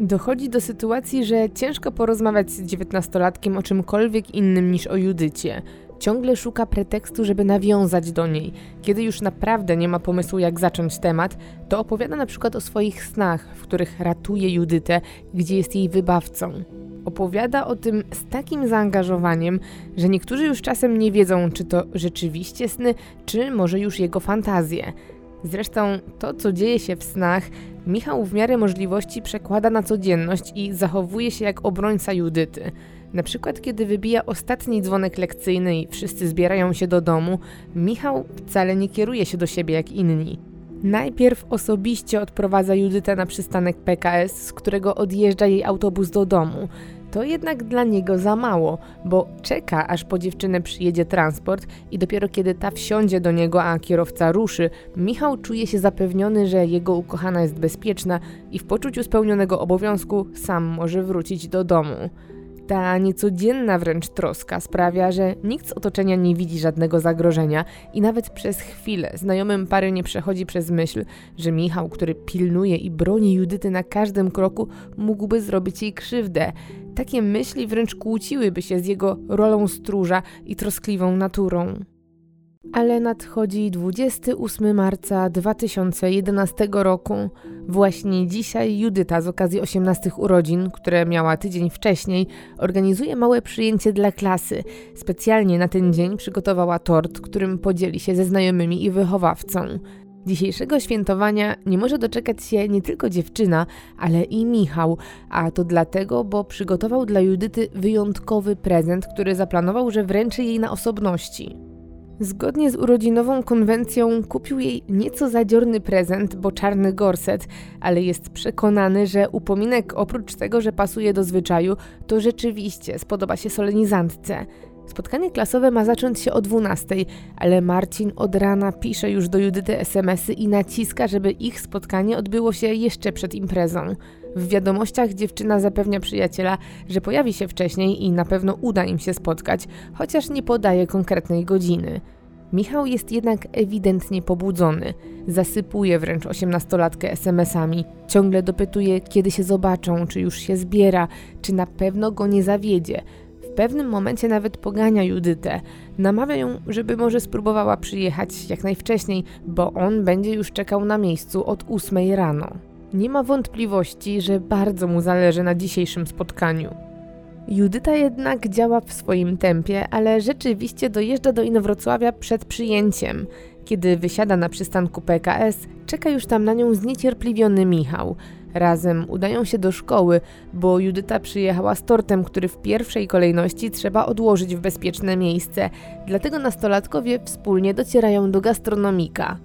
Dochodzi do sytuacji, że ciężko porozmawiać z dziewiętnastolatkiem o czymkolwiek innym niż o Judycie. Ciągle szuka pretekstu, żeby nawiązać do niej. Kiedy już naprawdę nie ma pomysłu, jak zacząć temat, to opowiada na przykład o swoich snach, w których ratuje Judytę, gdzie jest jej wybawcą. Opowiada o tym z takim zaangażowaniem, że niektórzy już czasem nie wiedzą, czy to rzeczywiście sny, czy może już jego fantazje. Zresztą to, co dzieje się w snach, Michał w miarę możliwości przekłada na codzienność i zachowuje się jak obrońca Judyty. Na przykład, kiedy wybija ostatni dzwonek lekcyjny i wszyscy zbierają się do domu, Michał wcale nie kieruje się do siebie jak inni. Najpierw osobiście odprowadza Judytę na przystanek PKS, z którego odjeżdża jej autobus do domu. To jednak dla niego za mało, bo czeka aż po dziewczynę przyjedzie transport i dopiero kiedy ta wsiądzie do niego, a kierowca ruszy, Michał czuje się zapewniony, że jego ukochana jest bezpieczna i w poczuciu spełnionego obowiązku sam może wrócić do domu. Ta niecodzienna wręcz troska sprawia, że nikt z otoczenia nie widzi żadnego zagrożenia i nawet przez chwilę znajomym pary nie przechodzi przez myśl, że Michał, który pilnuje i broni Judyty na każdym kroku, mógłby zrobić jej krzywdę. Takie myśli wręcz kłóciłyby się z jego rolą stróża i troskliwą naturą. Ale nadchodzi 28 marca 2011 roku. Właśnie dzisiaj Judyta z okazji 18 urodzin, które miała tydzień wcześniej, organizuje małe przyjęcie dla klasy. Specjalnie na ten dzień przygotowała tort, którym podzieli się ze znajomymi i wychowawcą. Dzisiejszego świętowania nie może doczekać się nie tylko dziewczyna, ale i Michał, a to dlatego, bo przygotował dla Judyty wyjątkowy prezent, który zaplanował, że wręczy jej na osobności. Zgodnie z urodzinową konwencją kupił jej nieco zadziorny prezent, bo czarny gorset, ale jest przekonany, że upominek oprócz tego, że pasuje do zwyczaju, to rzeczywiście spodoba się solenizantce. Spotkanie klasowe ma zacząć się o 12, ale Marcin od rana pisze już do Judyty SMSy i naciska, żeby ich spotkanie odbyło się jeszcze przed imprezą. W wiadomościach dziewczyna zapewnia przyjaciela, że pojawi się wcześniej i na pewno uda im się spotkać, chociaż nie podaje konkretnej godziny. Michał jest jednak ewidentnie pobudzony. Zasypuje wręcz osiemnastolatkę SMS-ami. Ciągle dopytuje, kiedy się zobaczą, czy już się zbiera, czy na pewno go nie zawiedzie. W pewnym momencie nawet pogania Judytę. Namawia ją, żeby może spróbowała przyjechać jak najwcześniej, bo on będzie już czekał na miejscu od ósmej rano. Nie ma wątpliwości, że bardzo mu zależy na dzisiejszym spotkaniu. Judyta jednak działa w swoim tempie, ale rzeczywiście dojeżdża do Inowrocławia przed przyjęciem. Kiedy wysiada na przystanku PKS, czeka już tam na nią zniecierpliwiony Michał. Razem udają się do szkoły, bo Judyta przyjechała z tortem, który w pierwszej kolejności trzeba odłożyć w bezpieczne miejsce. Dlatego nastolatkowie wspólnie docierają do gastronomika.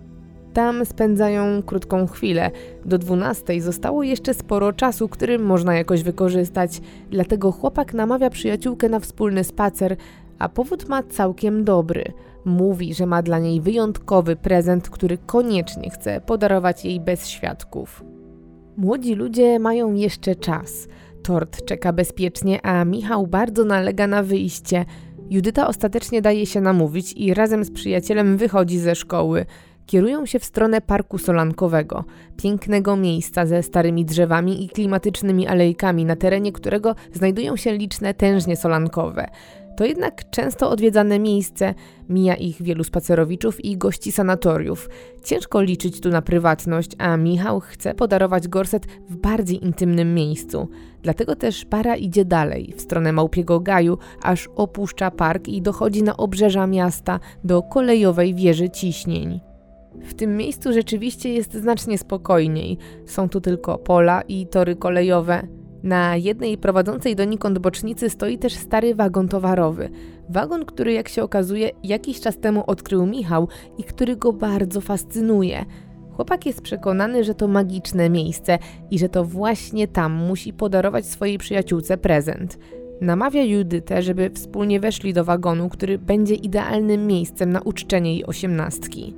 Tam spędzają krótką chwilę. Do 12 zostało jeszcze sporo czasu, który można jakoś wykorzystać. Dlatego chłopak namawia przyjaciółkę na wspólny spacer, a powód ma całkiem dobry. Mówi, że ma dla niej wyjątkowy prezent, który koniecznie chce podarować jej bez świadków. Młodzi ludzie mają jeszcze czas. Tort czeka bezpiecznie, a Michał bardzo nalega na wyjście. Judyta ostatecznie daje się namówić i razem z przyjacielem wychodzi ze szkoły kierują się w stronę Parku Solankowego, pięknego miejsca ze starymi drzewami i klimatycznymi alejkami, na terenie którego znajdują się liczne tężnie solankowe. To jednak często odwiedzane miejsce, mija ich wielu spacerowiczów i gości sanatoriów. Ciężko liczyć tu na prywatność, a Michał chce podarować gorset w bardziej intymnym miejscu. Dlatego też para idzie dalej, w stronę Małpiego Gaju, aż opuszcza park i dochodzi na obrzeża miasta do kolejowej wieży ciśnień. W tym miejscu rzeczywiście jest znacznie spokojniej. Są tu tylko pola i tory kolejowe. Na jednej prowadzącej donikąd bocznicy stoi też stary wagon towarowy. Wagon, który jak się okazuje jakiś czas temu odkrył Michał i który go bardzo fascynuje. Chłopak jest przekonany, że to magiczne miejsce i że to właśnie tam musi podarować swojej przyjaciółce prezent. Namawia Judytę, żeby wspólnie weszli do wagonu, który będzie idealnym miejscem na uczczenie jej osiemnastki.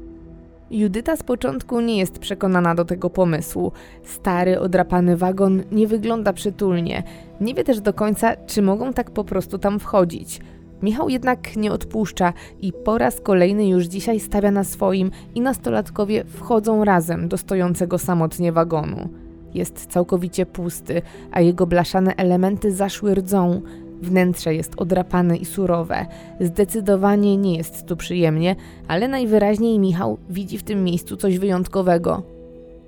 Judyta z początku nie jest przekonana do tego pomysłu. Stary, odrapany wagon nie wygląda przytulnie. Nie wie też do końca, czy mogą tak po prostu tam wchodzić. Michał jednak nie odpuszcza i po raz kolejny już dzisiaj stawia na swoim i nastolatkowie wchodzą razem do stojącego samotnie wagonu. Jest całkowicie pusty, a jego blaszane elementy zaszły rdzą. Wnętrze jest odrapane i surowe. Zdecydowanie nie jest tu przyjemnie, ale najwyraźniej Michał widzi w tym miejscu coś wyjątkowego.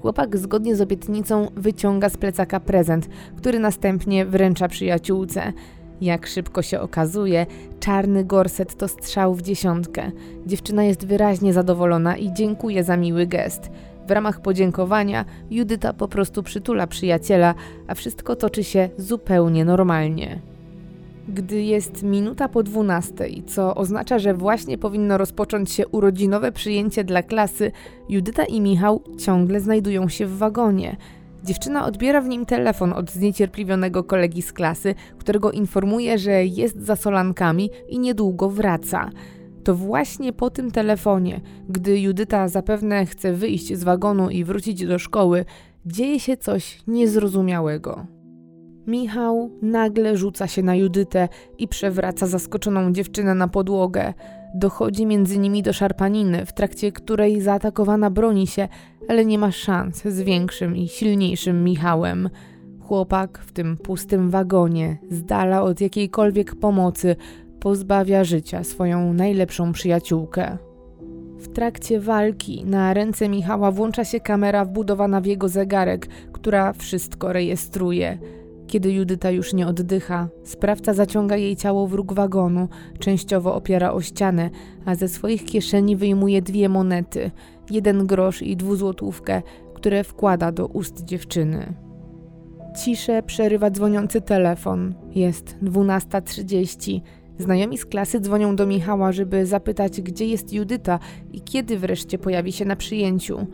Chłopak zgodnie z obietnicą wyciąga z plecaka prezent, który następnie wręcza przyjaciółce. Jak szybko się okazuje, czarny gorset to strzał w dziesiątkę. Dziewczyna jest wyraźnie zadowolona i dziękuje za miły gest. W ramach podziękowania Judyta po prostu przytula przyjaciela, a wszystko toczy się zupełnie normalnie gdy jest minuta po dwunastej, co oznacza, że właśnie powinno rozpocząć się urodzinowe przyjęcie dla klasy, Judyta i Michał ciągle znajdują się w wagonie. Dziewczyna odbiera w nim telefon od zniecierpliwionego kolegi z klasy, którego informuje, że jest za solankami i niedługo wraca. To właśnie po tym telefonie, gdy Judyta zapewne chce wyjść z wagonu i wrócić do szkoły, dzieje się coś niezrozumiałego. Michał nagle rzuca się na Judytę i przewraca zaskoczoną dziewczynę na podłogę. Dochodzi między nimi do szarpaniny, w trakcie której zaatakowana broni się, ale nie ma szans z większym i silniejszym Michałem. Chłopak w tym pustym wagonie, z dala od jakiejkolwiek pomocy, pozbawia życia swoją najlepszą przyjaciółkę. W trakcie walki na ręce Michała włącza się kamera wbudowana w jego zegarek, która wszystko rejestruje. Kiedy Judyta już nie oddycha, sprawca zaciąga jej ciało w róg wagonu, częściowo opiera o ścianę, a ze swoich kieszeni wyjmuje dwie monety, jeden grosz i dwuzłotówkę, które wkłada do ust dziewczyny. Ciszę przerywa dzwoniący telefon. Jest 12.30. Znajomi z klasy dzwonią do Michała, żeby zapytać, gdzie jest Judyta i kiedy wreszcie pojawi się na przyjęciu.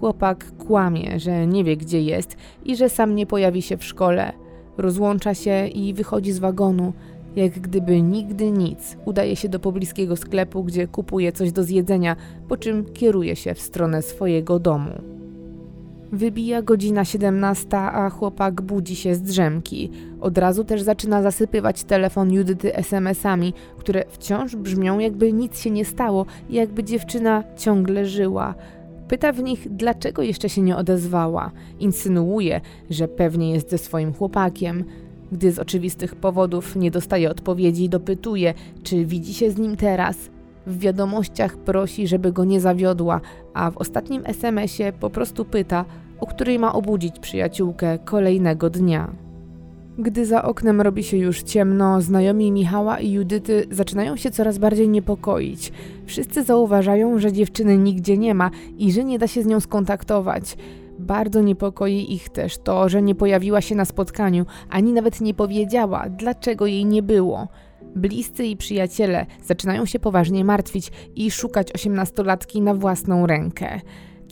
Chłopak kłamie, że nie wie, gdzie jest i że sam nie pojawi się w szkole. Rozłącza się i wychodzi z wagonu. Jak gdyby nigdy nic, udaje się do pobliskiego sklepu, gdzie kupuje coś do zjedzenia, po czym kieruje się w stronę swojego domu. Wybija godzina 17, a chłopak budzi się z drzemki. Od razu też zaczyna zasypywać telefon Judyty SMS-ami, które wciąż brzmią jakby nic się nie stało jakby dziewczyna ciągle żyła. Pyta w nich, dlaczego jeszcze się nie odezwała. Insynuuje, że pewnie jest ze swoim chłopakiem. Gdy z oczywistych powodów nie dostaje odpowiedzi, dopytuje, czy widzi się z nim teraz. W wiadomościach prosi, żeby go nie zawiodła, a w ostatnim SMS-ie po prostu pyta, o której ma obudzić przyjaciółkę kolejnego dnia. Gdy za oknem robi się już ciemno, znajomi Michała i Judyty zaczynają się coraz bardziej niepokoić. Wszyscy zauważają, że dziewczyny nigdzie nie ma i że nie da się z nią skontaktować. Bardzo niepokoi ich też to, że nie pojawiła się na spotkaniu, ani nawet nie powiedziała, dlaczego jej nie było. Bliscy i przyjaciele zaczynają się poważnie martwić i szukać osiemnastolatki na własną rękę.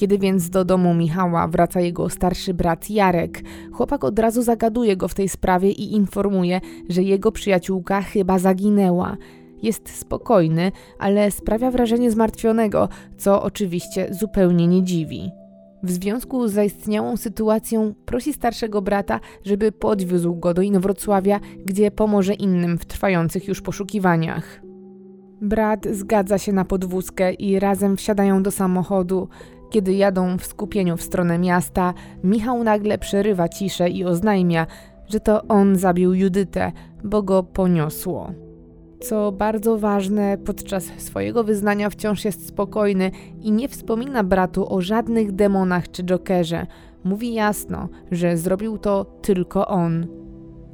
Kiedy więc do domu Michała wraca jego starszy brat Jarek, chłopak od razu zagaduje go w tej sprawie i informuje, że jego przyjaciółka chyba zaginęła. Jest spokojny, ale sprawia wrażenie zmartwionego, co oczywiście zupełnie nie dziwi. W związku z zaistniałą sytuacją prosi starszego brata, żeby podwiózł go do Inowrocławia, gdzie pomoże innym w trwających już poszukiwaniach. Brat zgadza się na podwózkę i razem wsiadają do samochodu. Kiedy jadą w skupieniu w stronę miasta, Michał nagle przerywa ciszę i oznajmia, że to on zabił Judytę, bo go poniosło. Co bardzo ważne, podczas swojego wyznania wciąż jest spokojny i nie wspomina bratu o żadnych demonach czy jokerze. Mówi jasno, że zrobił to tylko on.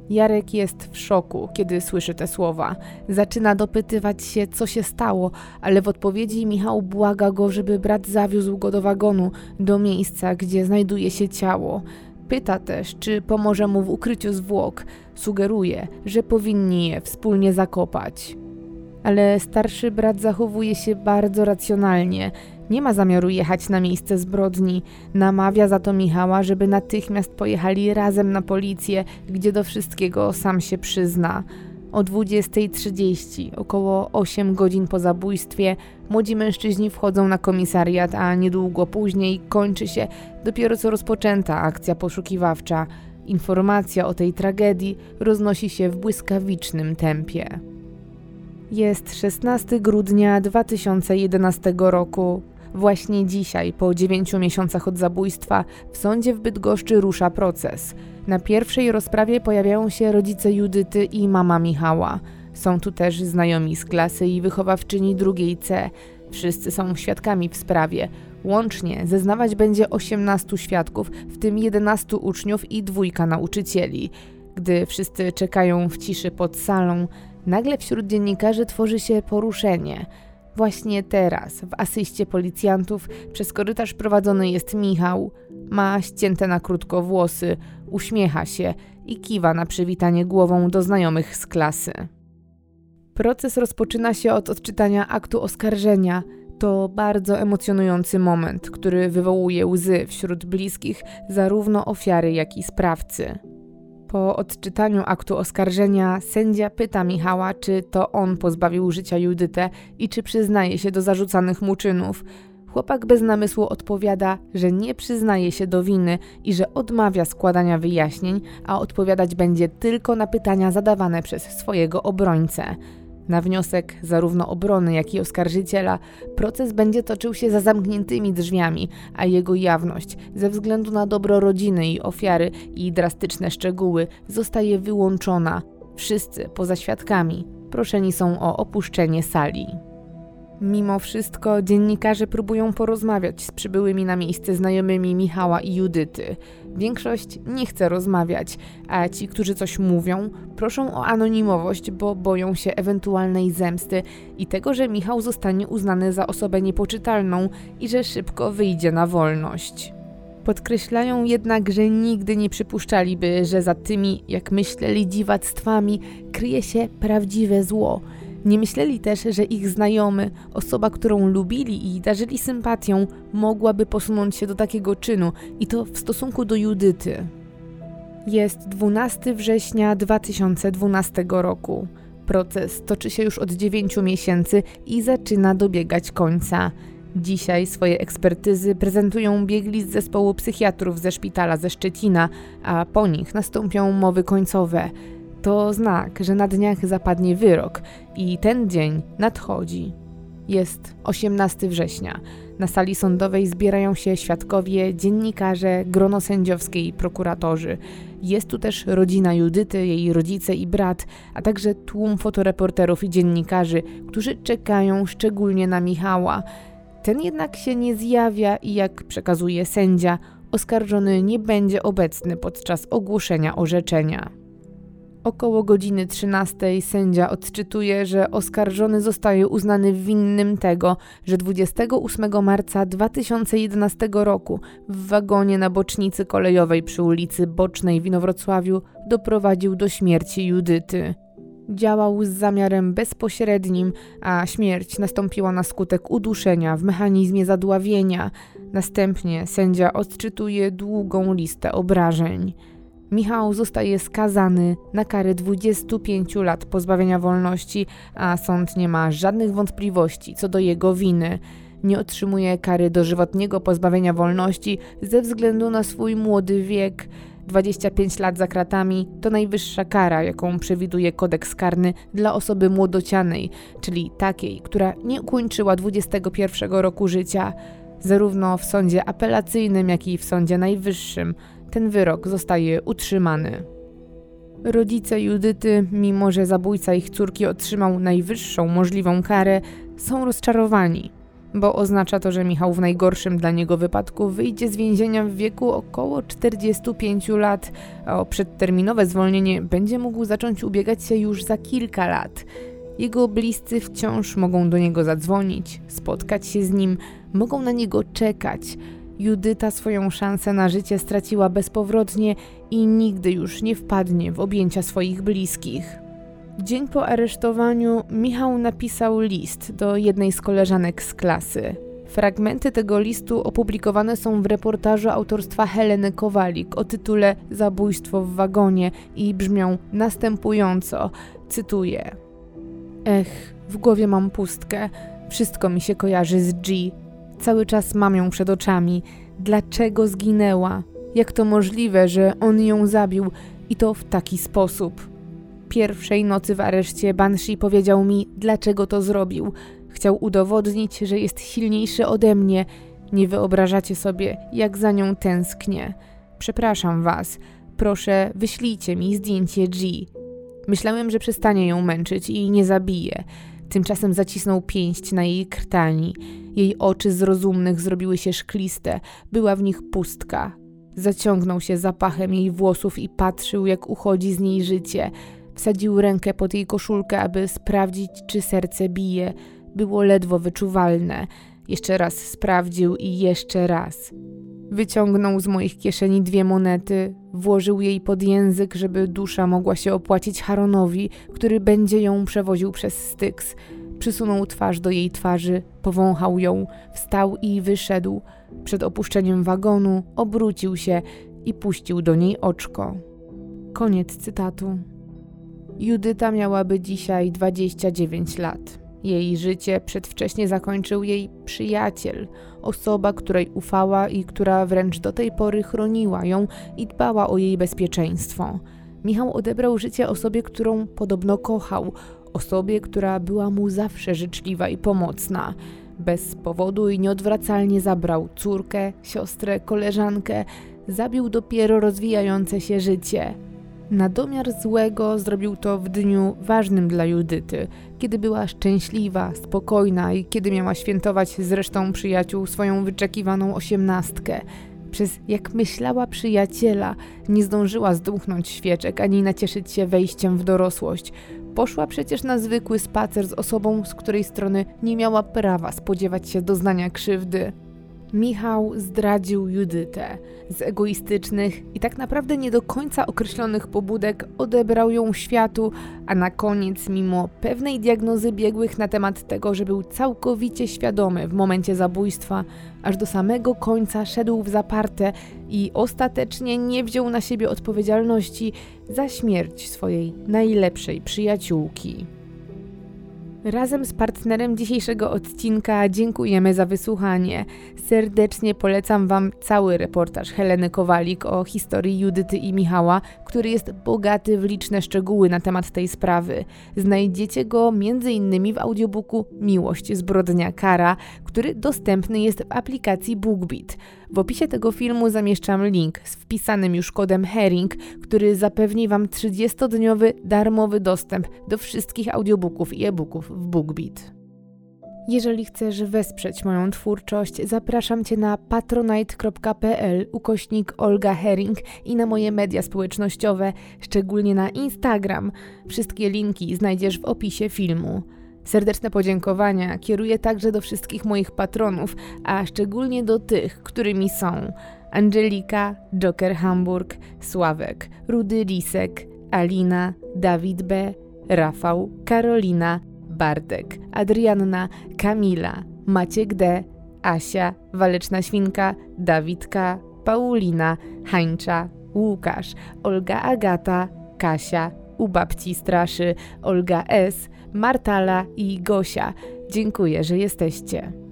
Jarek jest w szoku, kiedy słyszy te słowa. Zaczyna dopytywać się, co się stało, ale w odpowiedzi Michał błaga go, żeby brat zawiózł go do wagonu, do miejsca, gdzie znajduje się ciało. Pyta też, czy pomoże mu w ukryciu zwłok. Sugeruje, że powinni je wspólnie zakopać. Ale starszy brat zachowuje się bardzo racjonalnie. Nie ma zamiaru jechać na miejsce zbrodni. Namawia za to Michała, żeby natychmiast pojechali razem na policję, gdzie do wszystkiego sam się przyzna. O 20.30, około 8 godzin po zabójstwie, młodzi mężczyźni wchodzą na komisariat, a niedługo później kończy się dopiero co rozpoczęta akcja poszukiwawcza. Informacja o tej tragedii roznosi się w błyskawicznym tempie. Jest 16 grudnia 2011 roku. Właśnie dzisiaj, po dziewięciu miesiącach od zabójstwa, w sądzie w Bydgoszczy rusza proces. Na pierwszej rozprawie pojawiają się rodzice Judyty i mama Michała. Są tu też znajomi z klasy i wychowawczyni drugiej C. Wszyscy są świadkami w sprawie. Łącznie zeznawać będzie 18 świadków, w tym 11 uczniów i dwójka nauczycieli. Gdy wszyscy czekają w ciszy pod salą, nagle wśród dziennikarzy tworzy się poruszenie – Właśnie teraz, w asyście policjantów, przez korytarz prowadzony jest Michał. Ma ścięte na krótko włosy, uśmiecha się i kiwa na przywitanie głową do znajomych z klasy. Proces rozpoczyna się od odczytania aktu oskarżenia. To bardzo emocjonujący moment, który wywołuje łzy wśród bliskich zarówno ofiary, jak i sprawcy. Po odczytaniu aktu oskarżenia sędzia pyta Michała, czy to on pozbawił życia Judytę i czy przyznaje się do zarzucanych mu czynów. Chłopak bez namysłu odpowiada, że nie przyznaje się do winy i że odmawia składania wyjaśnień, a odpowiadać będzie tylko na pytania zadawane przez swojego obrońcę. Na wniosek zarówno obrony, jak i oskarżyciela proces będzie toczył się za zamkniętymi drzwiami, a jego jawność, ze względu na dobro rodziny i ofiary i drastyczne szczegóły, zostaje wyłączona. Wszyscy, poza świadkami, proszeni są o opuszczenie sali. Mimo wszystko dziennikarze próbują porozmawiać z przybyłymi na miejsce znajomymi Michała i Judyty. Większość nie chce rozmawiać, a ci, którzy coś mówią, proszą o anonimowość, bo boją się ewentualnej zemsty i tego, że Michał zostanie uznany za osobę niepoczytalną i że szybko wyjdzie na wolność. Podkreślają jednak, że nigdy nie przypuszczaliby, że za tymi, jak myśleli, dziwactwami kryje się prawdziwe zło – nie myśleli też, że ich znajomy, osoba, którą lubili i darzyli sympatią, mogłaby posunąć się do takiego czynu i to w stosunku do Judyty. Jest 12 września 2012 roku. Proces toczy się już od 9 miesięcy i zaczyna dobiegać końca. Dzisiaj swoje ekspertyzy prezentują biegli z zespołu psychiatrów ze szpitala ze Szczecina, a po nich nastąpią mowy końcowe. To znak, że na dniach zapadnie wyrok i ten dzień nadchodzi. Jest 18 września. Na sali sądowej zbierają się świadkowie, dziennikarze, grono sędziowskie i prokuratorzy. Jest tu też rodzina Judyty, jej rodzice i brat, a także tłum fotoreporterów i dziennikarzy, którzy czekają szczególnie na Michała. Ten jednak się nie zjawia i jak przekazuje sędzia, oskarżony nie będzie obecny podczas ogłoszenia orzeczenia. Około godziny 13 sędzia odczytuje, że oskarżony zostaje uznany winnym tego, że 28 marca 2011 roku w wagonie na bocznicy kolejowej przy ulicy Bocznej w Inowrocławiu doprowadził do śmierci Judyty. Działał z zamiarem bezpośrednim, a śmierć nastąpiła na skutek uduszenia w mechanizmie zadławienia. Następnie sędzia odczytuje długą listę obrażeń. Michał zostaje skazany na karę 25 lat pozbawienia wolności, a sąd nie ma żadnych wątpliwości co do jego winy. Nie otrzymuje kary dożywotniego pozbawienia wolności ze względu na swój młody wiek. 25 lat za kratami to najwyższa kara, jaką przewiduje kodeks karny dla osoby młodocianej, czyli takiej, która nie ukończyła 21 roku życia. Zarówno w sądzie apelacyjnym, jak i w sądzie najwyższym ten wyrok zostaje utrzymany. Rodzice Judyty, mimo że zabójca ich córki otrzymał najwyższą możliwą karę, są rozczarowani, bo oznacza to, że Michał w najgorszym dla niego wypadku wyjdzie z więzienia w wieku około 45 lat, a o przedterminowe zwolnienie będzie mógł zacząć ubiegać się już za kilka lat. Jego bliscy wciąż mogą do niego zadzwonić, spotkać się z nim, mogą na niego czekać – Judyta swoją szansę na życie straciła bezpowrotnie i nigdy już nie wpadnie w objęcia swoich bliskich. Dzień po aresztowaniu Michał napisał list do jednej z koleżanek z klasy. Fragmenty tego listu opublikowane są w reportażu autorstwa Heleny Kowalik o tytule Zabójstwo w wagonie i brzmią następująco, cytuję: Ech, w głowie mam pustkę, wszystko mi się kojarzy z G, Cały czas mam ją przed oczami. Dlaczego zginęła? Jak to możliwe, że on ją zabił i to w taki sposób? Pierwszej nocy w areszcie Banshee powiedział mi, dlaczego to zrobił. Chciał udowodnić, że jest silniejszy ode mnie. Nie wyobrażacie sobie, jak za nią tęsknię. Przepraszam was. Proszę, wyślijcie mi zdjęcie G. Myślałem, że przestanie ją męczyć i nie zabije. Tymczasem zacisnął pięść na jej krtani. Jej oczy z rozumnych zrobiły się szkliste, była w nich pustka. Zaciągnął się zapachem jej włosów i patrzył, jak uchodzi z niej życie. Wsadził rękę pod jej koszulkę, aby sprawdzić, czy serce bije. Było ledwo wyczuwalne. Jeszcze raz sprawdził i jeszcze raz. Wyciągnął z moich kieszeni dwie monety, włożył jej pod język, żeby dusza mogła się opłacić Haronowi, który będzie ją przewoził przez Styks. Przysunął twarz do jej twarzy, powąchał ją, wstał i wyszedł. Przed opuszczeniem wagonu obrócił się i puścił do niej oczko. Koniec cytatu. Judyta miałaby dzisiaj 29 lat. Jej życie przedwcześnie zakończył jej przyjaciel, osoba, której ufała i która wręcz do tej pory chroniła ją i dbała o jej bezpieczeństwo. Michał odebrał życie osobie, którą podobno kochał, osobie, która była mu zawsze życzliwa i pomocna. Bez powodu i nieodwracalnie zabrał córkę, siostrę, koleżankę, zabił dopiero rozwijające się życie. Na domiar złego zrobił to w dniu ważnym dla Judyty, kiedy była szczęśliwa, spokojna i kiedy miała świętować z resztą przyjaciół swoją wyczekiwaną osiemnastkę. Przez, jak myślała przyjaciela, nie zdążyła zdmuchnąć świeczek ani nacieszyć się wejściem w dorosłość. Poszła przecież na zwykły spacer z osobą, z której strony nie miała prawa spodziewać się doznania krzywdy. Michał zdradził Judytę. Z egoistycznych i tak naprawdę nie do końca określonych pobudek odebrał ją światu, a na koniec, mimo pewnej diagnozy biegłych na temat tego, że był całkowicie świadomy w momencie zabójstwa, aż do samego końca szedł w zaparte i ostatecznie nie wziął na siebie odpowiedzialności za śmierć swojej najlepszej przyjaciółki. Razem z partnerem dzisiejszego odcinka dziękujemy za wysłuchanie. Serdecznie polecam Wam cały reportaż Heleny Kowalik o historii Judyty i Michała, który jest bogaty w liczne szczegóły na temat tej sprawy. Znajdziecie go m.in. w audiobooku Miłość, zbrodnia, kara, który dostępny jest w aplikacji BookBeat. W opisie tego filmu zamieszczam link z wpisanym już kodem Herring, który zapewni Wam 30-dniowy darmowy dostęp do wszystkich audiobooków i e-booków w BookBeat. Jeżeli chcesz wesprzeć moją twórczość, zapraszam Cię na patronite.pl ukośnik Olga Herring i na moje media społecznościowe, szczególnie na Instagram. Wszystkie linki znajdziesz w opisie filmu. Serdeczne podziękowania kieruję także do wszystkich moich patronów, a szczególnie do tych, którymi są Angelika, Joker Hamburg, Sławek, Rudy Lisek, Alina, Dawid B., Rafał, Karolina, Bartek, Adrianna, Kamila, Maciek D., Asia, Waleczna Świnka, Dawidka, Paulina, Hańcza, Łukasz, Olga Agata, Kasia, u babci Straszy, Olga S., Martala i Gosia. Dziękuję, że jesteście.